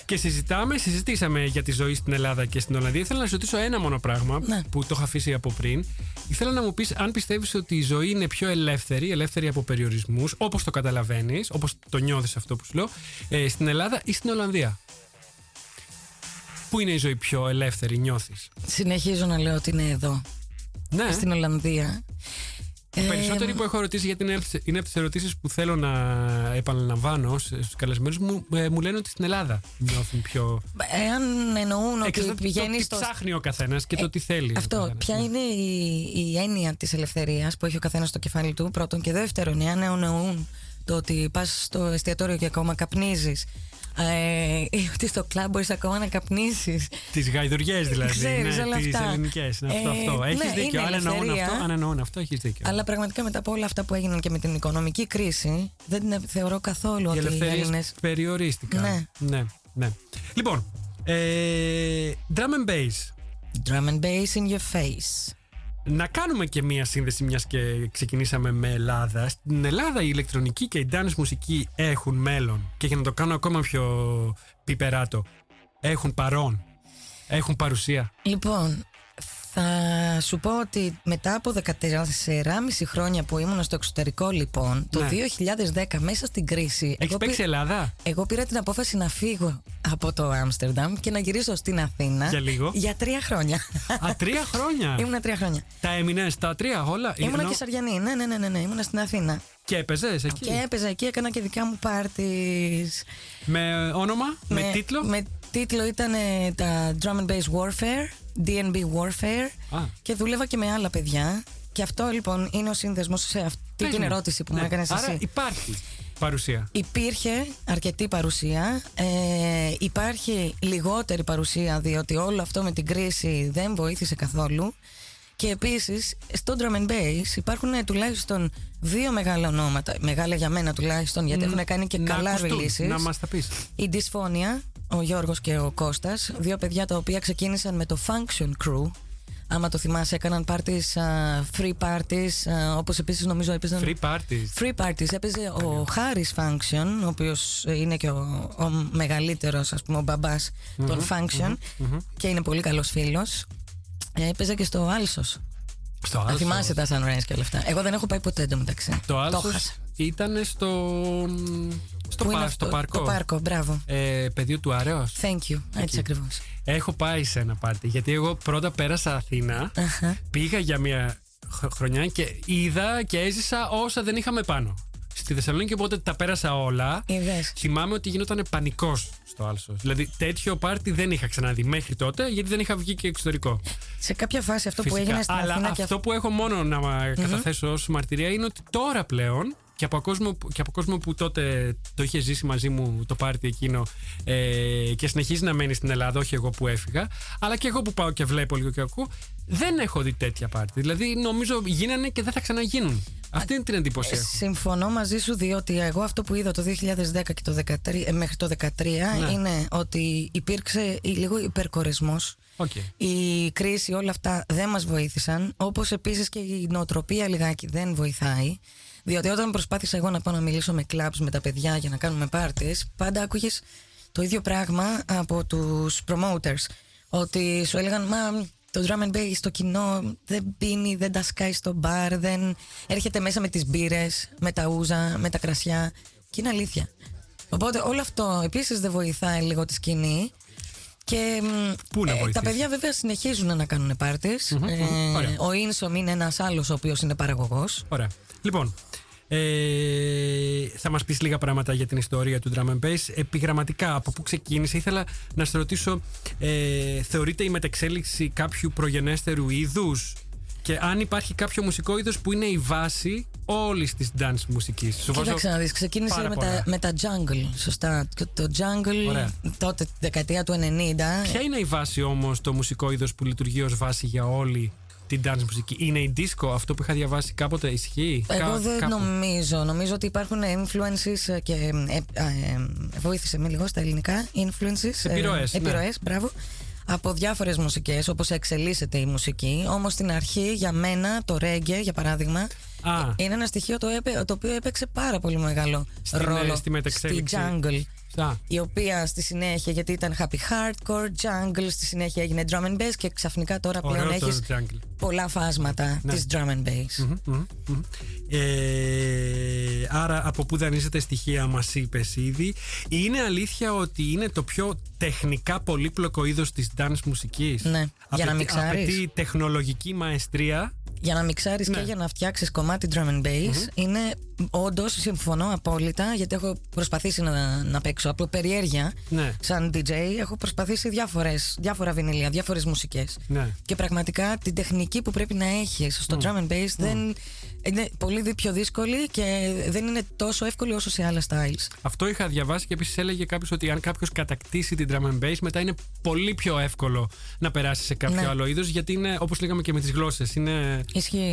Και συζητάμε, συζητήσαμε για τη ζωή στην Ελλάδα και στην Ολλανδία. Ήθελα να σου ρωτήσω ένα μόνο πράγμα Ναι. που το είχα αφήσει από πριν. Ήθελα να μου πεις αν πιστεύεις ότι η ζωή είναι πιο ελεύθερη, ελεύθερη από περιορισμούς, όπως το καταλαβαίνεις, όπως το νιώθεις αυτό που σου λέω, ε, στην Ελλάδα ή στην Ολλανδία; Πού είναι η ζωή πιο ελεύθερη, νιώθεις; Συνεχίζω να λέω ότι είναι εδώ, Ναι. στην Ολλανδία. Οι Ε, περισσότεροι που έχω ρωτήσει, γιατί είναι, είναι από τις ερωτήσεις που θέλω να επαναλαμβάνω στους καλεσμένους μου, ε, μου λένε ότι στην Ελλάδα νιώθουν πιο. Εάν εννοούν ότι Εξαρτάται πηγαίνεις το τι στο. ψάχνει ο καθένας και το τι θέλει. ο Αυτό. καθένας. Ποια Ναι. είναι η, η έννοια της ελευθερίας που έχει ο καθένας στο κεφάλι του, πρώτον. Και δεύτερον, εάν εννοούν το ότι πας στο εστιατόριο και ακόμα καπνίζεις. Ε, ή ότι στο κλαμπ μπορείς ακόμα να καπνίσεις. Τις γαϊδουριές δηλαδή. Ξέρεις ναι, όλα τις αυτά. ελληνικές, Ναι, αυτό, Ε, αυτό. Έχεις ναι, δίκιο. είναι Αν εννοούν ελευθερία. αυτό, αν εννοούν αυτό, έχεις δίκιο. Αλλά πραγματικά μετά από όλα αυτά που έγιναν και με την οικονομική κρίση, δεν είναι- θεωρώ καθόλου Οι ότι οι ελευθερίες Έλληνε. περιορίστηκαν. Ναι. ναι, ναι. Λοιπόν, ε, drum and bass. Drum and bass in your face. Να κάνουμε και μία σύνδεση μιας και ξεκινήσαμε με Ελλάδα. Στην Ελλάδα η ηλεκτρονική και η dance μουσική έχουν μέλλον. Και για να το κάνω ακόμα πιο πιπεράτο, έχουν παρόν. Έχουν παρουσία. Λοιπόν, θα σου πω ότι μετά από 14,5 χρόνια που ήμουν στο εξωτερικό, λοιπόν, το Ναι. 2010 μέσα στην κρίση. Έχεις εγώ, παίξει πή- Ελλάδα; εγώ πήρα την απόφαση να φύγω από το Άμστερνταμ και να γυρίσω στην Αθήνα. Για λίγο; Για τρία χρόνια. Α, τρία χρόνια; Ήμουνα τρία χρόνια. Τα έμεινε στα τρία όλα; Ήμουνα Ενώ- και Σαριανή. Ναι, ναι, ναι, ναι, ναι. Ήμουνα στην Αθήνα. Και έπαιζες εκεί; Και έπαιζα εκεί, έκανα και δικά μου πάρτις. Με όνομα, με, τίτλο; Με τίτλο ήταν ε, τα Drum and Bass Warfare, DNB Warfare. Α. Και δούλευα και με άλλα παιδιά. Και αυτό λοιπόν είναι ο σύνδεσμος σε αυτή Πες την μου. ερώτηση που Ναι. μου έκανες Άρα εσύ. υπάρχει παρουσία. Υπήρχε αρκετή παρουσία. Ε, υπάρχει λιγότερη παρουσία διότι όλο αυτό με την κρίση δεν βοήθησε καθόλου. Και επίσης στο drum and bass υπάρχουν ε, τουλάχιστον δύο μεγάλα ονόματα. Μεγάλα για μένα τουλάχιστον, γιατί έχουν κάνει και να καλά ακουστούν, releases. Να μας τα πεις. Η Δυσφόνια, ο Γιώργος και ο Κώστας, δύο παιδιά τα οποία ξεκίνησαν με το Function Crew. Άμα το θυμάσαι, έκαναν parties, α, free parties, α, όπως επίσης νομίζω έπαιζαν... Free parties. Free parties έπαιζε ο Χάρης Function, ο οποίος είναι και ο, ο μεγαλύτερος, ας πούμε, ο μπαμπάς των Function και είναι πολύ καλός φίλος. Ε, Έπαιζε και στο Άλσος. Στο Να Άλσος. θυμάσαι τα Sunrise και όλα αυτά. Εγώ δεν έχω πάει ποτέ εντωμεταξύ. Το άλλο χάσα. ήταν στο. Στο, Πού πα- είναι στο αυτό; παρκό. Το πάρκο, μπράβο. Ε, πεδίο του Αρέω. Thank you. Έτσι ακριβώς. Έχω πάει σε ένα πάρτι. Γιατί εγώ πρώτα πέρασα Αθήνα, Αχα. πήγα για μια χ- χρονιά και είδα και έζησα όσα δεν είχαμε πάνω. Στη Θεσσαλονίκη οπότε τα πέρασα όλα. Είδες. Θυμάμαι ότι γινόταν πανικός στο Άλσος. Δηλαδή τέτοιο πάρτι δεν είχα ξαναδεί μέχρι τότε γιατί δεν είχα βγει και εξωτερικό. Σε κάποια φάση αυτό που Φυσικά. έγινε στην Αλλά Αθήνα και αυτό που έχω μόνο να καταθέσω ως μαρτυρία είναι ότι τώρα πλέον και από, κόσμο, που- και από κόσμο που τότε το είχε ζήσει μαζί μου το πάρτι εκείνο ε, και συνεχίζει να μένει στην Ελλάδα, όχι εγώ που έφυγα, αλλά και εγώ που πάω και βλέπω λίγο και ακούω, δεν έχω δει τέτοια πάρτι. Δηλαδή νομίζω γίνανε και δεν θα ξαναγίνουν. Αυτή είναι την εντύπωση έχω. Συμφωνώ μαζί σου διότι εγώ αυτό που είδα το 2010 και το 2013, ε, μέχρι το 2013 Ναι. είναι ότι υπήρξε λίγο υπερκορεσμός. Οκ. Η κρίση, όλα αυτά δεν μας βοήθησαν. Όπως επίσης και η νοοτροπία λιγάκι δεν βοηθάει. Διότι όταν προσπάθησα εγώ να πάω να μιλήσω με κλαμπs με τα παιδιά για να κάνουμε parties, πάντα άκουγες το ίδιο πράγμα από τους promoters. Ότι σου έλεγαν, μα το drum and bass στο κοινό δεν πίνει, δεν τα σκάει στο μπαρ, δεν έρχεται μέσα με τις μπύρες, με τα ούζα, με τα κρασιά. Και είναι αλήθεια. Οπότε όλο αυτό επίσης δεν βοηθάει λίγο τη σκηνή. Και μ, Πού να ε, τα βοηθήσει; παιδιά βέβαια συνεχίζουν να κάνουν πάρτις. Μμμ, μμμ, ωραία. ο Ίνσομ είναι ένας άλλος ο οποίος είναι παραγωγός. Ωραία. Λοιπόν, ε, θα μας πεις λίγα πράγματα για την ιστορία του drum and bass. Επιγραμματικά, από πού ξεκίνησε, ήθελα να σε ρωτήσω, ε, θεωρείται η μετεξέλιξη κάποιου προγενέστερου είδους και αν υπάρχει κάποιο μουσικό είδος που είναι η βάση όλης της dance μουσικής. Σου βάζω Κοίταξε να δεις, ξεκίνησε πάρα με πολλά. τα, με τα jungle, σωστά. Και Το jungle Ωραία. τότε, τη δεκαετία του 90. Ποια είναι η βάση όμως το μουσικό είδος που λειτουργεί ως βάση για όλη την dance μουσική; Είναι η disco αυτό που είχα διαβάσει κάποτε, ισχύει; Εγώ δεν νομίζω. Νομίζω ότι υπάρχουν influences και. Ε, ε, βοήθησε με λίγο στα ελληνικά. Influences. Επιρροές. Επιρροέ, ναι. μπράβο από διάφορες μουσικές όπως εξελίσσεται η μουσική όμως στην αρχή για μένα το ρέγγε για παράδειγμα είναι ένα στοιχείο το, το οποίο έπαιξε πάρα πολύ μεγάλο ρόλο στη, στη jungle η οποία στη συνέχεια, γιατί ήταν happy hardcore, jungle, στη συνέχεια έγινε drum and bass και ξαφνικά τώρα πλέον έχεις πολλά φάσματα ναι. της drum and bass. Ε, άρα από πού δανείζεται στοιχεία μας είπες ήδη. Είναι αλήθεια ότι είναι το πιο τεχνικά πολύπλοκο είδος της dance μουσικής; Ναι, για να μιξάρεις. Απαιτεί τεχνολογική μαεστρία; Για να μιξάρεις ναι. και για να φτιάξεις κομμάτι drum and bass είναι όντως, συμφωνώ απόλυτα, γιατί έχω προσπαθήσει να, να παίξω από περιέργεια ναι. σαν DJ. Έχω προσπαθήσει διάφορες, διάφορα βινίλια, διάφορες μουσικές. Ναι. Και πραγματικά την τεχνική που πρέπει να έχεις στο drum and bass δεν είναι πολύ πιο δύσκολη και δεν είναι τόσο εύκολη όσο σε άλλα styles. Αυτό είχα διαβάσει και επίσης έλεγε κάποιος ότι αν κάποιος κατακτήσει την drum and bass, μετά είναι πολύ πιο εύκολο να περάσει σε κάποιο ναι. άλλο είδος, γιατί είναι όπως λέγαμε και με τις γλώσσες. Είναι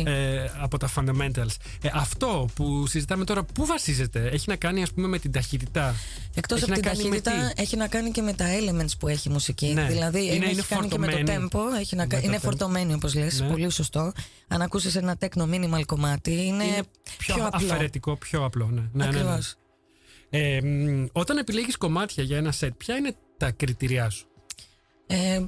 ε, από τα fundamentals. Ε, αυτό που συζητάμε τώρα, πού βασίζεται, έχει να κάνει ας πούμε με την ταχύτητα; Εκτός από την ταχύτητα, έχει να κάνει και με τα elements που έχει η μουσική. Ναι. Δηλαδή είναι, έχει κάνει και με το tempo, έχει να είναι φορτωμένη όπως λες, ναι. πολύ σωστό. Αν ακούσει ένα techno minimal κομμάτι, είναι, είναι πιο, πιο απλό. αφαιρετικό, πιο απλό. Ναι. Ναι, ναι, ναι. Ε, όταν επιλέγεις κομμάτια για ένα set, ποια είναι τα κριτήριά σου; Ε,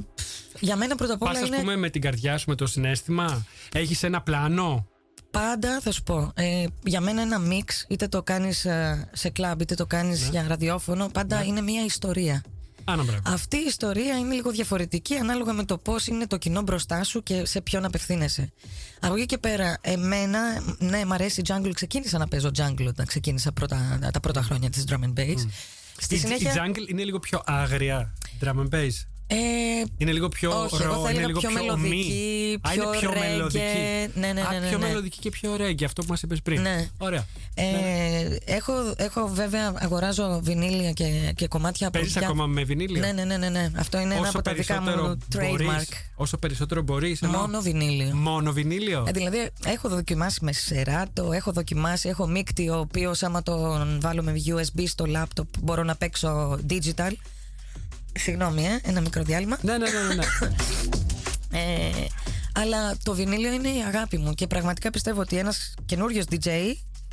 για μένα πρώτα απ' όλα Πας, είναι... πούμε με την καρδιά σου, με το συνέστημα Έχεις ένα πλάνο; Πάντα θα σου πω ε, Για μένα ένα μίξ Είτε το κάνεις ε, σε κλαμπ Είτε το κάνεις ναι. για ραδιόφωνο Πάντα ναι. είναι μια ιστορία αυτή η ιστορία είναι λίγο διαφορετική ανάλογα με το πώς είναι το κοινό μπροστά σου και σε ποιον απευθύνεσαι. Από εκεί και πέρα, εμένα, ναι, μ' αρέσει η jungle. Ξεκίνησα να παίζω jungle όταν ξεκίνησα πρώτα, τα πρώτα χρόνια της drum and bass. Στη η, συνέχεια... η jungle είναι λίγο πιο άγρια drum and bass. Ε, είναι λίγο πιο όχι, ρο, είναι λίγο πιο, πιο μελωδική, πιο, Α, πιο μελωδική. Ναι, ναι, ναι, ναι, πιο ναι. μελωδική και πιο ρέγγι, αυτό που μας είπες πριν. Ναι. Ωραία. Ε, ναι. Έχω, έχω βέβαια, αγοράζω βινίλια και, και κομμάτια από Παίζεις ακόμα με βινίλια; Ναι, ναι, ναι, ναι, ναι. Αυτό είναι όσο ένα από τα δικά μου trademark. όσο περισσότερο μπορείς. Μόνο βινίλιο. Μόνο βινίλιο; Ε, δηλαδή, έχω δοκιμάσει με σεράτο, έχω δοκιμάσει, έχω μίκτη, ο οποίος άμα τον βάλω με USB στο laptop μπορώ να παίξω digital. Συγγνώμη, ε, ένα μικρό διάλειμμα. Ναι, ναι, ναι. ναι. ναι. ε, αλλά το βινίλιο είναι η αγάπη μου και πραγματικά πιστεύω ότι ένας καινούριος DJ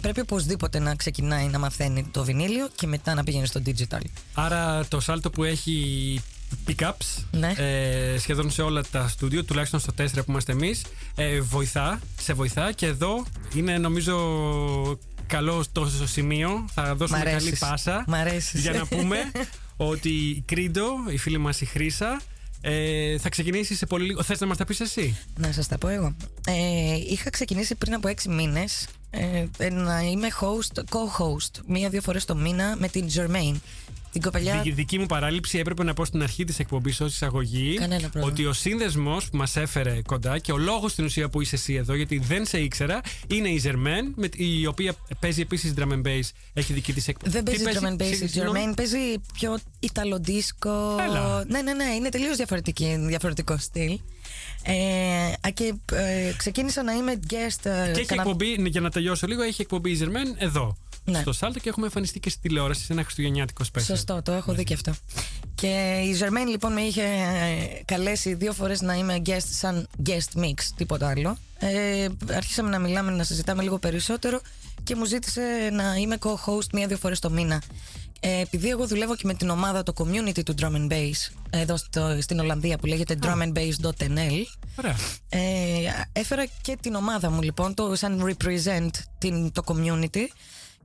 πρέπει οπωσδήποτε να ξεκινάει να μαθαίνει το βινίλιο και μετά να πηγαίνει στο digital. Άρα το σάλτο που έχει pickups ναι. ε, σχεδόν σε όλα τα στούντιο, τουλάχιστον στο 4 που είμαστε εμείς, ε, βοηθά, σε βοηθά και εδώ είναι νομίζω καλό τόσο σημείο. Θα δώσουμε καλή πάσα για να πούμε ότι η Κρίντο, η φίλη μας η Χρήσα, ε, θα ξεκινήσει σε πολύ λίγο. Θες να μας τα πεις εσύ; Να σας τα πω εγώ. Ε, είχα ξεκινήσει πριν από έξι μήνες ε, να είμαι host, co-host μία-δύο φορές το μήνα με την Germain. Την κοπελιά... Δική, δική μου παράληψη έπρεπε να πω στην αρχή της εκπομπής ως εισαγωγή ότι ο σύνδεσμος που μας έφερε κοντά και ο λόγος στην ουσία που είσαι εσύ εδώ, γιατί δεν σε ήξερα, είναι η Ζερμέν, η οποία παίζει επίσης drum and bass, έχει δική της εκπομπή. Δεν παίζει drum and bass η Ζερμέν, παίζει πιο Ιταλοντίσκο. Ναι, ναι, ναι, είναι τελείως διαφορετικό στυλ. Ε, και ε, ξεκίνησα να είμαι guest. Ε, και έχει εκπομπή, για να τελειώσω λίγο, έχει εκπομπή η Ζερμέν εδώ ναι. στο Σάλτο και έχουμε εμφανιστεί και στη τηλεόραση σε ένα χριστουγεννιάτικο special. Σωστό, το έχω δει και αυτό. Και η Ζερμένη λοιπόν με είχε ε, καλέσει δύο φορές να είμαι guest σαν guest mix, τίποτα άλλο. Ε, αρχίσαμε να μιλάμε, να συζητάμε λίγο περισσότερο και μου ζήτησε να είμαι co-host μία-δύο φορές το μήνα. Ε, επειδή εγώ δουλεύω και με την ομάδα, το community του Drum and Bass εδώ στο, στην Ολλανδία που λέγεται drumandbass.nl ε, έφερα και την ομάδα μου λοιπόν το, σαν represent την, το community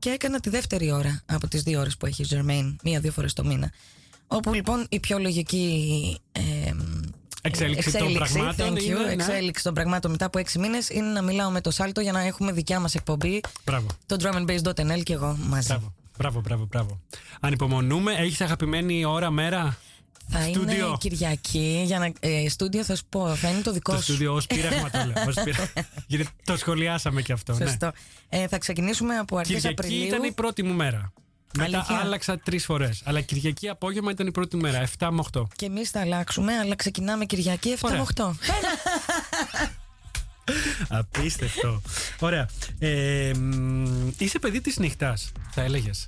και έκανα τη δεύτερη ώρα από τις δύο ώρες που έχει Germain, μία-δύο φορές το μήνα. Όπου λοιπόν η πιο λογική ε, εξέλιξη, των πραγμάτων. Είναι, ναι. Εξέλιξη των πραγμάτων μετά από έξι μήνες είναι να μιλάω με το Σάλτο για να έχουμε δικιά μας εκπομπή. Μπράβο. Το drumandbass.nl και εγώ μαζί. Μπράβο, μπράβο, μπράβο. μπράβο. Ανυπομονούμε. Έχεις αγαπημένη ώρα, μέρα; Θα στούντιο. είναι Κυριακή. Για να, ε, στούντιο θα σου πω, θα είναι το δικό το σου. Το στούντιο ως πείραγμα το λέω. Γιατί το σχολιάσαμε και αυτό. Ναι. Σωστό. Ναι. Ε, θα ξεκινήσουμε από αρχές Απριλίου. Κυριακή ήταν η πρώτη μου μέρα. Μετά Αλήθεια. άλλαξα τρεις φορές. Αλλά Κυριακή απόγευμα ήταν η πρώτη μέρα, 7 με 8. Και εμείς θα αλλάξουμε, αλλά ξεκινάμε Κυριακή 7 με 8. Απίστευτο. Ωραία. Ε, είσαι παιδί της νύχτας, θα έλεγες.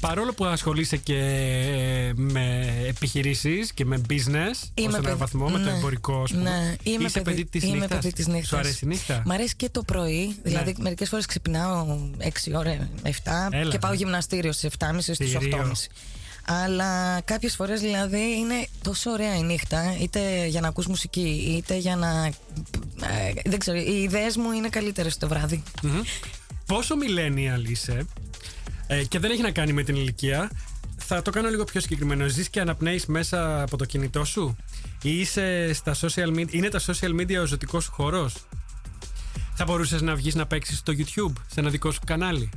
Παρόλο που ασχολείσαι και ε, με επιχειρήσεις και με business, Είμαι ω έναν βαθμό, με το ναι. εμπορικό, ας πούμε. Ναι, είμαι είσαι παιδί, της είμαι νύχτας. παιδί της νύχτας. Σου αρέσει η νύχτα; Μ' αρέσει και το πρωί. Δηλαδή, Ναι. μερικές φορές ξυπνάω 6 ώρα, 7 Έλα, και πάω ναι. γυμναστήριο στις 7.30 στις Θηρίο. 8.30. Αλλά κάποιες φορές δηλαδή είναι τόσο ωραία η νύχτα είτε για να ακούς μουσική είτε για να... ε, δεν ξέρω, οι ιδέες μου είναι καλύτερες το βράδυ. Μμμ. Πόσο millennial είσαι ε, και δεν έχει να κάνει με την ηλικία. Θα το κάνω λίγο πιο συγκεκριμένο. Ζεις και αναπνέεις μέσα από το κινητό σου; Ή είσαι στα social media, είναι τα social media ο ζωτικός σου χώρος; Θα μπορούσες να βγεις να παίξεις στο YouTube, σε ένα δικό σου κανάλι;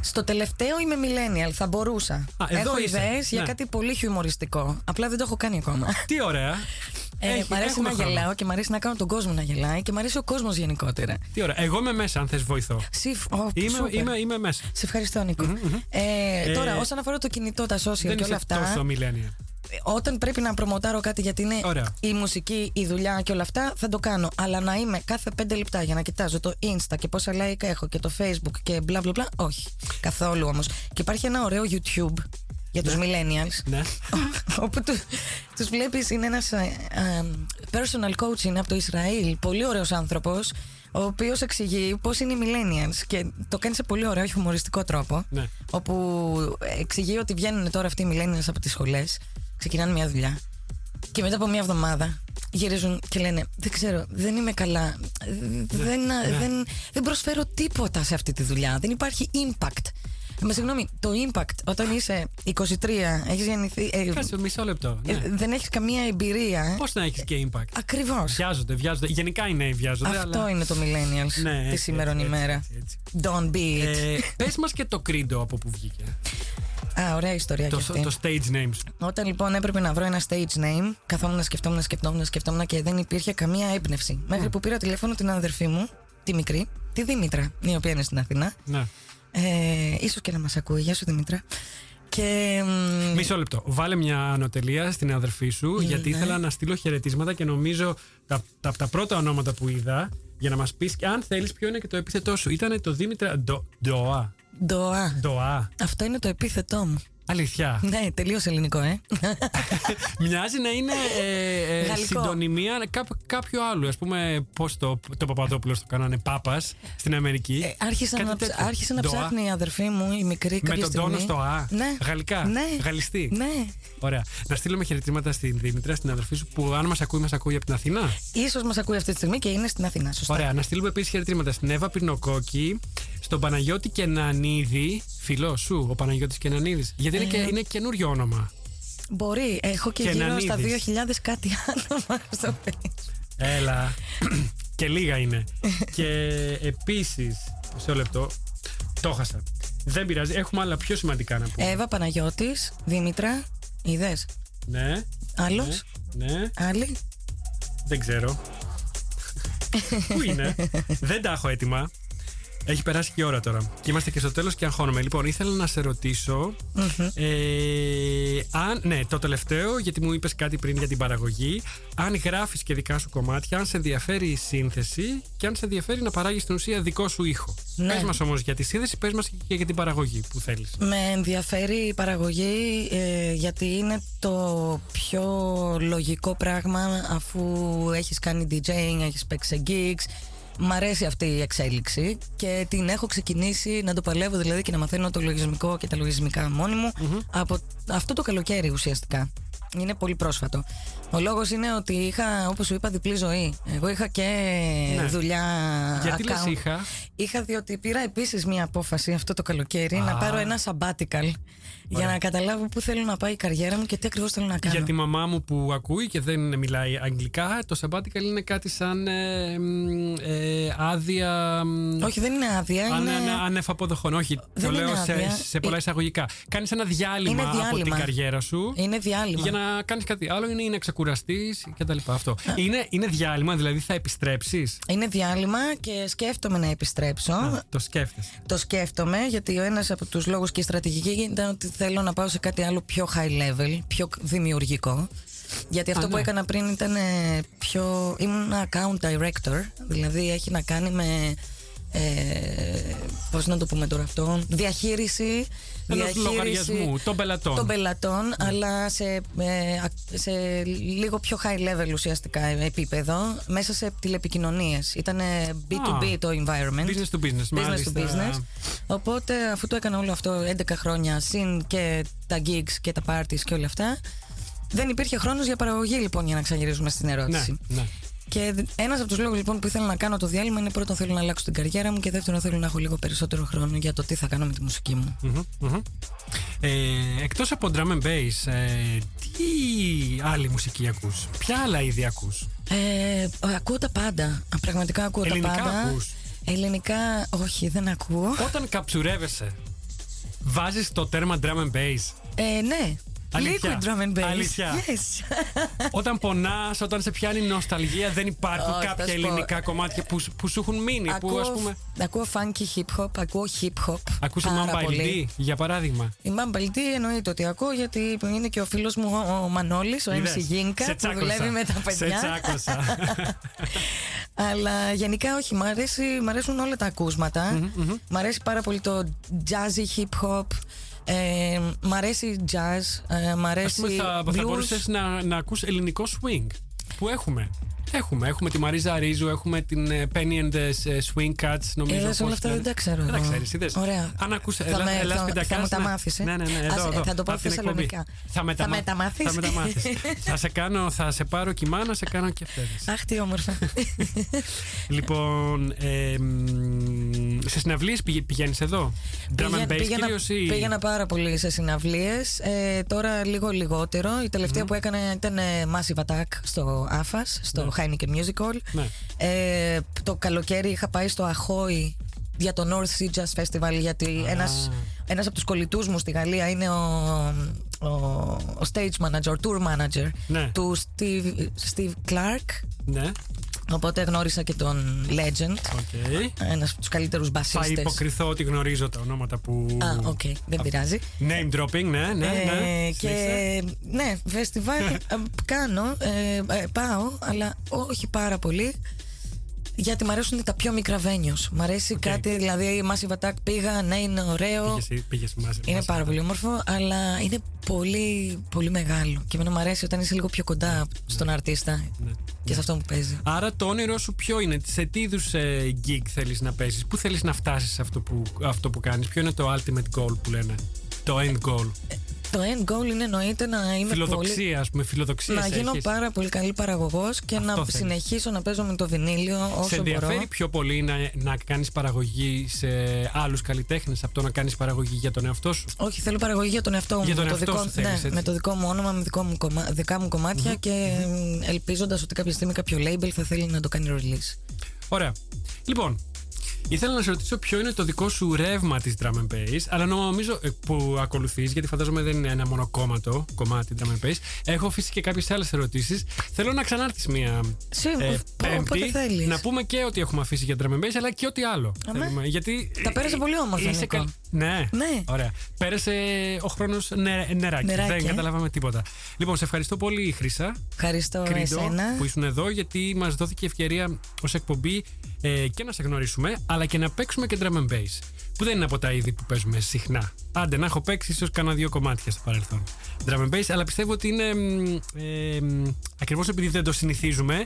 Στο τελευταίο είμαι millennial, θα μπορούσα. Α, εδώ έχω είσαι. ιδέες για Ναι. κάτι πολύ χιουμοριστικό. Απλά δεν το έχω κάνει ακόμα. Τι ωραία. Ε, Έχει- μ' αρέσει έχουμε να χρόνος. γελάω και μ' αρέσει να κάνω τον κόσμο να γελάει και μ' αρέσει ο κόσμος γενικότερα. Τι ωραία. Εγώ είμαι μέσα, αν θες βοηθώ. Συφ, ο, Είμαι, σούπερ. είμαι, είμαι μέσα. Σε ευχαριστώ, Νίκο. Ε, τώρα, Ε, όσον αφορά το κινητό, τα social Δεν και όλα είσαι αυτά, τόσο millennial. όταν πρέπει να προμοτάρω κάτι γιατί είναι Ωραία. η μουσική, η δουλειά και όλα αυτά, θα το κάνω. Αλλά να είμαι κάθε πέντε λεπτά για να κοιτάζω το Insta και πόσα like έχω και το Facebook και μπλα μπλα μπλα. Όχι. Καθόλου όμως. Και υπάρχει ένα ωραίο YouTube για τους millennials Ναι. όπου του, τους βλέπεις είναι ένας ε, ε, personal coach είναι από το Ισραήλ πολύ ωραίος άνθρωπος ο οποίος εξηγεί πώς είναι οι millennials και το κάνει σε πολύ ωραίο χιουμοριστικό τρόπο Ναι. όπου εξηγεί ότι βγαίνουν τώρα αυτοί οι millennials από τις σχολές ξεκινάνε μια δουλειά και μετά από μια εβδομάδα γυρίζουν και λένε Δεν ξέρω, δεν είμαι καλά. Δεν, δεν, δεν προσφέρω τίποτα σε αυτή τη δουλειά. Δεν υπάρχει impact. Με συγγνώμη, το impact όταν είσαι 23, έχεις γεννηθεί. ε, Κάτσε μισό λεπτό. ε, Ναι. δεν έχεις καμία εμπειρία. Πώς να έχεις και impact; Ακριβώς. Βιάζονται, βιάζονται. Γενικά οι νέοι βιάζονται. Αυτό αλλά... είναι το millennials Ναι, τη έτσι, σήμερα έτσι, ημέρα. έτσι, έτσι. Don't be it. Ε, Πες μας και το κρίντο από που βγήκε. Α, ωραία ιστορία το, κι αυτή. το stage name σου. Όταν λοιπόν έπρεπε να βρω ένα stage name, καθόμουν να σκεφτόμουν, να σκεφτόμουν, να σκεφτόμουν και δεν υπήρχε καμία έμπνευση. Μέχρι που πήρα τηλέφωνο την αδερφή μου, τη μικρή, τη Δήμητρα, η οποία είναι στην Αθήνα. Ναι. Ε, ίσως και να μας ακούει. Γεια σου Δημήτρα. Και μ, Μισό λεπτό. Βάλε μια ανωτελεία στην αδερφή σου, Ναι. γιατί ήθελα να στείλω χαιρετίσματα και νομίζω τα, τα, τα πρώτα ονόματα που είδα για να μας πεις, αν θέλεις, ποιο είναι και το επίθετό σου. Ήταν το Δήμητρα Ντο- Ντοά. Ντοά. Ντοά. Αυτό είναι το επίθετό μου. Αλήθεια. Ναι, τελείως ελληνικό, ε. Μοιάζει να είναι ε, ε, Γαλλικό. συντονιμία κάπου, κάποιου άλλου. Α πούμε, πώς το, το Παπαδόπουλος το κάνανε Πάπας στην Αμερική. Ε, άρχισα Κάτι να, ψ- τέτοιο. άρχισε να Ντοά. ψάχνει η αδερφή μου, η μικρή, Με κάποια τον τόνο στιγμή. στο Α. Ναι. Γαλλικά. Ναι. Γαλλιστή. Ναι. Ωραία. Να στείλουμε χαιρετήματα στην Δήμητρα, στην αδερφή σου, που αν μας ακούει, μας ακούει από την Αθήνα. Ίσως μας ακούει αυτή τη στιγμή και είναι στην Αθήνα. Σωστά. Ωραία. Να στείλουμε επίσης χαιρετήματα στην Εύα Πυρνοκόκη, στον Παναγιώτη Κενανίδη, φιλό σου, ο Παναγιώτης Κενανίδης. Γιατί είναι, και, είναι καινούριο όνομα. Μπορεί. Έχω και γύρω Κενανίδης. στα 2.000 κάτι άτομα στο Facebook. Έλα. και λίγα είναι. και επίσης. Μισό λεπτό. Το χάσα. Δεν πειράζει. Έχουμε άλλα πιο σημαντικά να πούμε. Εύα Παναγιώτης, Δήμητρα, είδες; ναι. Άλλος, Ναι. άλλη; Δεν ξέρω. Πού είναι; Δεν τα έχω έτοιμα. Έχει περάσει και η ώρα τώρα. Και είμαστε και στο τέλος και αγχώνομαι. Λοιπόν, ήθελα να σε ρωτήσω. ε, αν, ναι, το τελευταίο, γιατί μου είπες κάτι πριν για την παραγωγή. Αν γράφεις και δικά σου κομμάτια, αν σε ενδιαφέρει η σύνθεση και αν σε ενδιαφέρει να παράγεις στην ουσία δικό σου ήχο. Ναι. Πες μας όμως για τη σύνθεση, πες μας και για την παραγωγή που θέλεις. Με ενδιαφέρει η παραγωγή ε, γιατί είναι το πιο λογικό πράγμα αφού έχεις κάνει DJing, έχεις παίξει σε gigs. Μ' αρέσει αυτή η εξέλιξη και την έχω ξεκινήσει να το παλεύω δηλαδή και να μαθαίνω το λογισμικό και τα λογισμικά μόνη μου από αυτό το καλοκαίρι ουσιαστικά. Είναι πολύ πρόσφατο. Ο λόγος είναι ότι είχα, όπως σου είπα, διπλή ζωή. Εγώ είχα και Ναι. δουλειά Γιατί λες account. είχα; Είχα διότι πήρα επίσης μία απόφαση αυτό το καλοκαίρι να Α. πάρω ένα sabbatical για να καταλάβω πού θέλω να πάει η καριέρα μου και τι ακριβώς θέλω να κάνω. Για τη μαμά μου που ακούει και δεν μιλάει αγγλικά, το sabbatical είναι κάτι σαν ε, μ, ε, άδεια. μ, Όχι, δεν είναι άδεια. ανε- είναι... ανε- ανεφαποδοχών. Όχι, Δεν το είναι λέω σε, άδεια. σε πολλά Ε, εισαγωγικά. Κάνεις ένα διάλειμμα, Είναι από την διάλειμμα. καριέρα σου. Είναι διάλειμμα. Για να κάνεις κάτι άλλο είναι ή να ξεκουραστεί κτλ. Αυτό. Είναι, είναι διάλειμμα, δηλαδή θα επιστρέψεις; Είναι διάλειμμα και σκέφτομαι να επιστρέψω. Το σκέφτεσαι. Το σκέφτομαι γιατί ο ένας από τους λόγους και η στρατηγική ήταν ότι θέλω να πάω σε κάτι άλλο πιο high level, πιο δημιουργικό. Γιατί αυτό Α, που ναι. έκανα πριν ήταν ε, πιο. ήμουν account director. Δηλαδή έχει να κάνει με. Ε, Πώς να το πούμε τώρα αυτό. Διαχείριση. Ενός διαχείριση λογαριασμού των πελατών. των πελατών, αλλά σε, ε, α- σε λίγο πιο high level ουσιαστικά επίπεδο, μέσα σε τηλεπικοινωνίες. Ήταν B2B Α, το environment. Business to business, Business μάλιστα. to business. Οπότε αφού το έκανα όλο αυτό 11 χρόνια, συν και τα gigs και τα parties και όλα αυτά, δεν υπήρχε χρόνος για παραγωγή λοιπόν για να ξαναγυρίσουμε στην Ναι, ερώτηση. ναι. Και ένας από τους λόγους λοιπόν που ήθελα να κάνω το διάλειμμα είναι πρώτον θέλω να αλλάξω την καριέρα μου και δεύτερον θέλω να έχω λίγο περισσότερο χρόνο για το τι θα κάνω με τη μουσική μου. Μμμ, μμμ. Ε, εκτός από drum and bass, ε, τι άλλη μουσική ακούς, ποια άλλα είδη ακούς; Ε, ακούω τα πάντα. Πραγματικά ακούω Ελληνικά τα πάντα. ακούς; Ελληνικά, όχι, δεν ακούω. Όταν καψουρεύεσαι, βάζεις το τέρμα drum and bass; Ε, ναι. Αλήθεια; Liquid drum and bass. Αλήθεια; Yes. όταν πονάς, όταν σε πιάνει νοσταλγία, δεν υπάρχουν Όχι, θα κάποια σου πω. ελληνικά κομμάτια που, που σου έχουν μείνει. Που, ακούω, ας πούμε, ακούω funky hip hop, ακούω hip hop. ακούσες πάρα Mamba πολύ. LD, για παράδειγμα; Η Mamba LD εννοείται ότι ακούω γιατί είναι και ο φίλος μου ο, ο Μανώλης, ο Είδες; MC Γίνκα Σε που τσάκωσα. δουλεύει με τα παιδιά. Σε τσάκωσα. Αλλά γενικά όχι, μ, αρέσει, μ' αρέσουν όλα τα ακούσματα. Μ' αρέσει πάρα πολύ το jazzy hip hop. Ε, μ' αρέσει jazz. Ε, μ' Ας αρέσει πούμε, θα, blues. θα μπορούσες να, να ακούς ελληνικό swing που έχουμε. Έχουμε, έχουμε τη Μαρίζα Ρίζου, έχουμε την ε, Penny and the ε, Swing Cats, νομίζω. Είδες, πώς όλα αυτά λένε. δεν τα ξέρω Δεν τα εγώ. ξέρεις, είδες; Ωραία. Αν ακούς, Θα έλα, με- έλα θα- σπιτακάς, θα μου τα ναι. μάθεις, ε. Ναι, ναι, ναι, εδώ, Ας- εδώ, θα το πω από την εκπομπή. θεσσαλονικά. Θα, μεταμα... Θα μεταμάθεις. Θα μεταμάθεις. θα σε κάνω, θα σε πάρω κοιμά να σε κάνω και φέρεις. Αχ, τι όμορφα. λοιπόν, ε, μ, σε συναυλίες πηγα- πηγαίνεις εδώ; Drum and Πήγα- bass πήγαινα, κυρίως ή... πήγαινα πάρα πολύ σε συναυλίες ε, Τώρα λίγο λιγότερο Η τελευταία που έκανα ήταν ε, Massive Attack Στο AFAS Στο Heineken Music Hall Ναι. ε, Το καλοκαίρι είχα πάει στο Ahoy Για το North Sea Jazz Festival Γιατί ένας, ένας από τους κολλητούς μου στη Γαλλία Είναι ο, ο, ο stage manager, ο tour manager Ναι. Του Steve, Steve Clark Ναι, Οπότε γνώρισα και τον Legend OK. Ένας από τους καλύτερους Θα μπασίστες υποκριθώ ότι γνωρίζω τα ονόματα που... Α, οκ, δεν πειράζει Name dropping, ναι, ναι, ναι. Ε, και ναι, φεστιβάλ ε, κάνω, ε, ε, πάω, αλλά όχι πάρα πολύ. Γιατί μου αρέσουν τα πιο μικρά venues. Μ' αρέσει κάτι, δηλαδή η Massive Attack πήγα, ναι, είναι ωραίο. Πήγες, πήγες μαζί. Είναι μαζί. πάρα πολύ όμορφο, αλλά είναι πολύ, πολύ μεγάλο. Και εμένα μου αρέσει όταν είσαι λίγο πιο κοντά στον αρτίστα Ναι. και σε αυτό που παίζει. Άρα το όνειρό σου ποιο είναι, σε τι είδους gig θέλεις να παίζεις, πού θέλεις να φτάσεις σε αυτό που, αυτό που κάνεις, ποιο είναι το ultimate goal που λένε, το end goal. Το end goal είναι εννοείται να είμαι πολύ Φιλοδοξία, ας πούμε, φιλοδοξίας να γίνω έχεις. πάρα πολύ καλή παραγωγός και Αυτό να θέλεις. συνεχίσω να παίζω με το βινίλιο Σε όσο ενδιαφέρει μπορώ. πιο πολύ να, να κάνεις παραγωγή σε άλλους καλλιτέχνες από το να κάνεις παραγωγή για τον εαυτό σου; Όχι, θέλω παραγωγή για τον εαυτό μου. Για τον με το εαυτό δικό, σου θέλεις, ναι, έτσι. με το δικό μου όνομα, με δικό μου κομμά, δικά μου κομματια και ελπίζοντας ότι κάποια στιγμή κάποιο label θα θέλει να το κάνει release. Ωραία. Λοιπόν, ήθελα να σε ρωτήσω ποιο είναι το δικό σου ρεύμα της drum and bass, αλλά νομίζω ε, που ακολουθείς, γιατί φαντάζομαι δεν είναι ένα μονοκόμματο κομμάτι drum and bass. Έχω αφήσει και κάποιες άλλες ερωτήσεις. Θέλω να ξανάρθεις μία Σίγουρα, ε, πο- Πέμπτη. όποτε θέλεις. Να πούμε και ό,τι έχουμε αφήσει για drum and bass, αλλά και ό,τι άλλο. Αμέ. Θέλουμε, γιατί, Τα πέρασε ε, πολύ όμορφα, είσαι Νίκο. Ναι. Ναι. Ωραία. Πέρασε ο χρόνος νεράκι. Νεράκι, Δεν ε. καταλάβαμε τίποτα. Λοιπόν, σε ευχαριστώ πολύ, Χρήσα. Ευχαριστώ Κρίντο εσένα. που ήσουν εδώ γιατί μας δόθηκε ευκαιρία ως εκπομπή ε, και να σε γνωρίσουμε αλλά και να παίξουμε και drum and bass που δεν είναι από τα είδη που παίζουμε συχνά. Άντε να έχω παίξει ίσως κάνα δύο κομμάτια στο παρελθόν. Drum and bass αλλά πιστεύω ότι είναι μ, ε, μ, ακριβώς επειδή δεν το συνηθίζουμε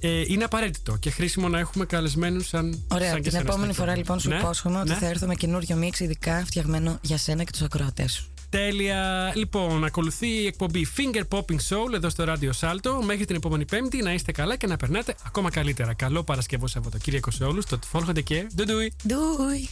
ε, είναι απαραίτητο και χρήσιμο να έχουμε καλεσμένους σαν, Ωραία, σαν και την σένα στην επόμενη φορά εκπομπή. λοιπόν σου Ναι, υπόσχομαι ότι ναι. θα έρθω με καινούριο μίξ ειδικά φτιαγμένο για σένα και τους ακροατές σου. Τέλεια. Λοιπόν, ακολουθεί η εκπομπή Finger Popping Soul εδώ στο Radio Salto. Μέχρι την επόμενη Πέμπτη να είστε καλά και να περνάτε ακόμα καλύτερα. Καλό Παρασκευό Σαββατοκύριακο σε όλους. Το Follow και Ντουντούι. Ντούι!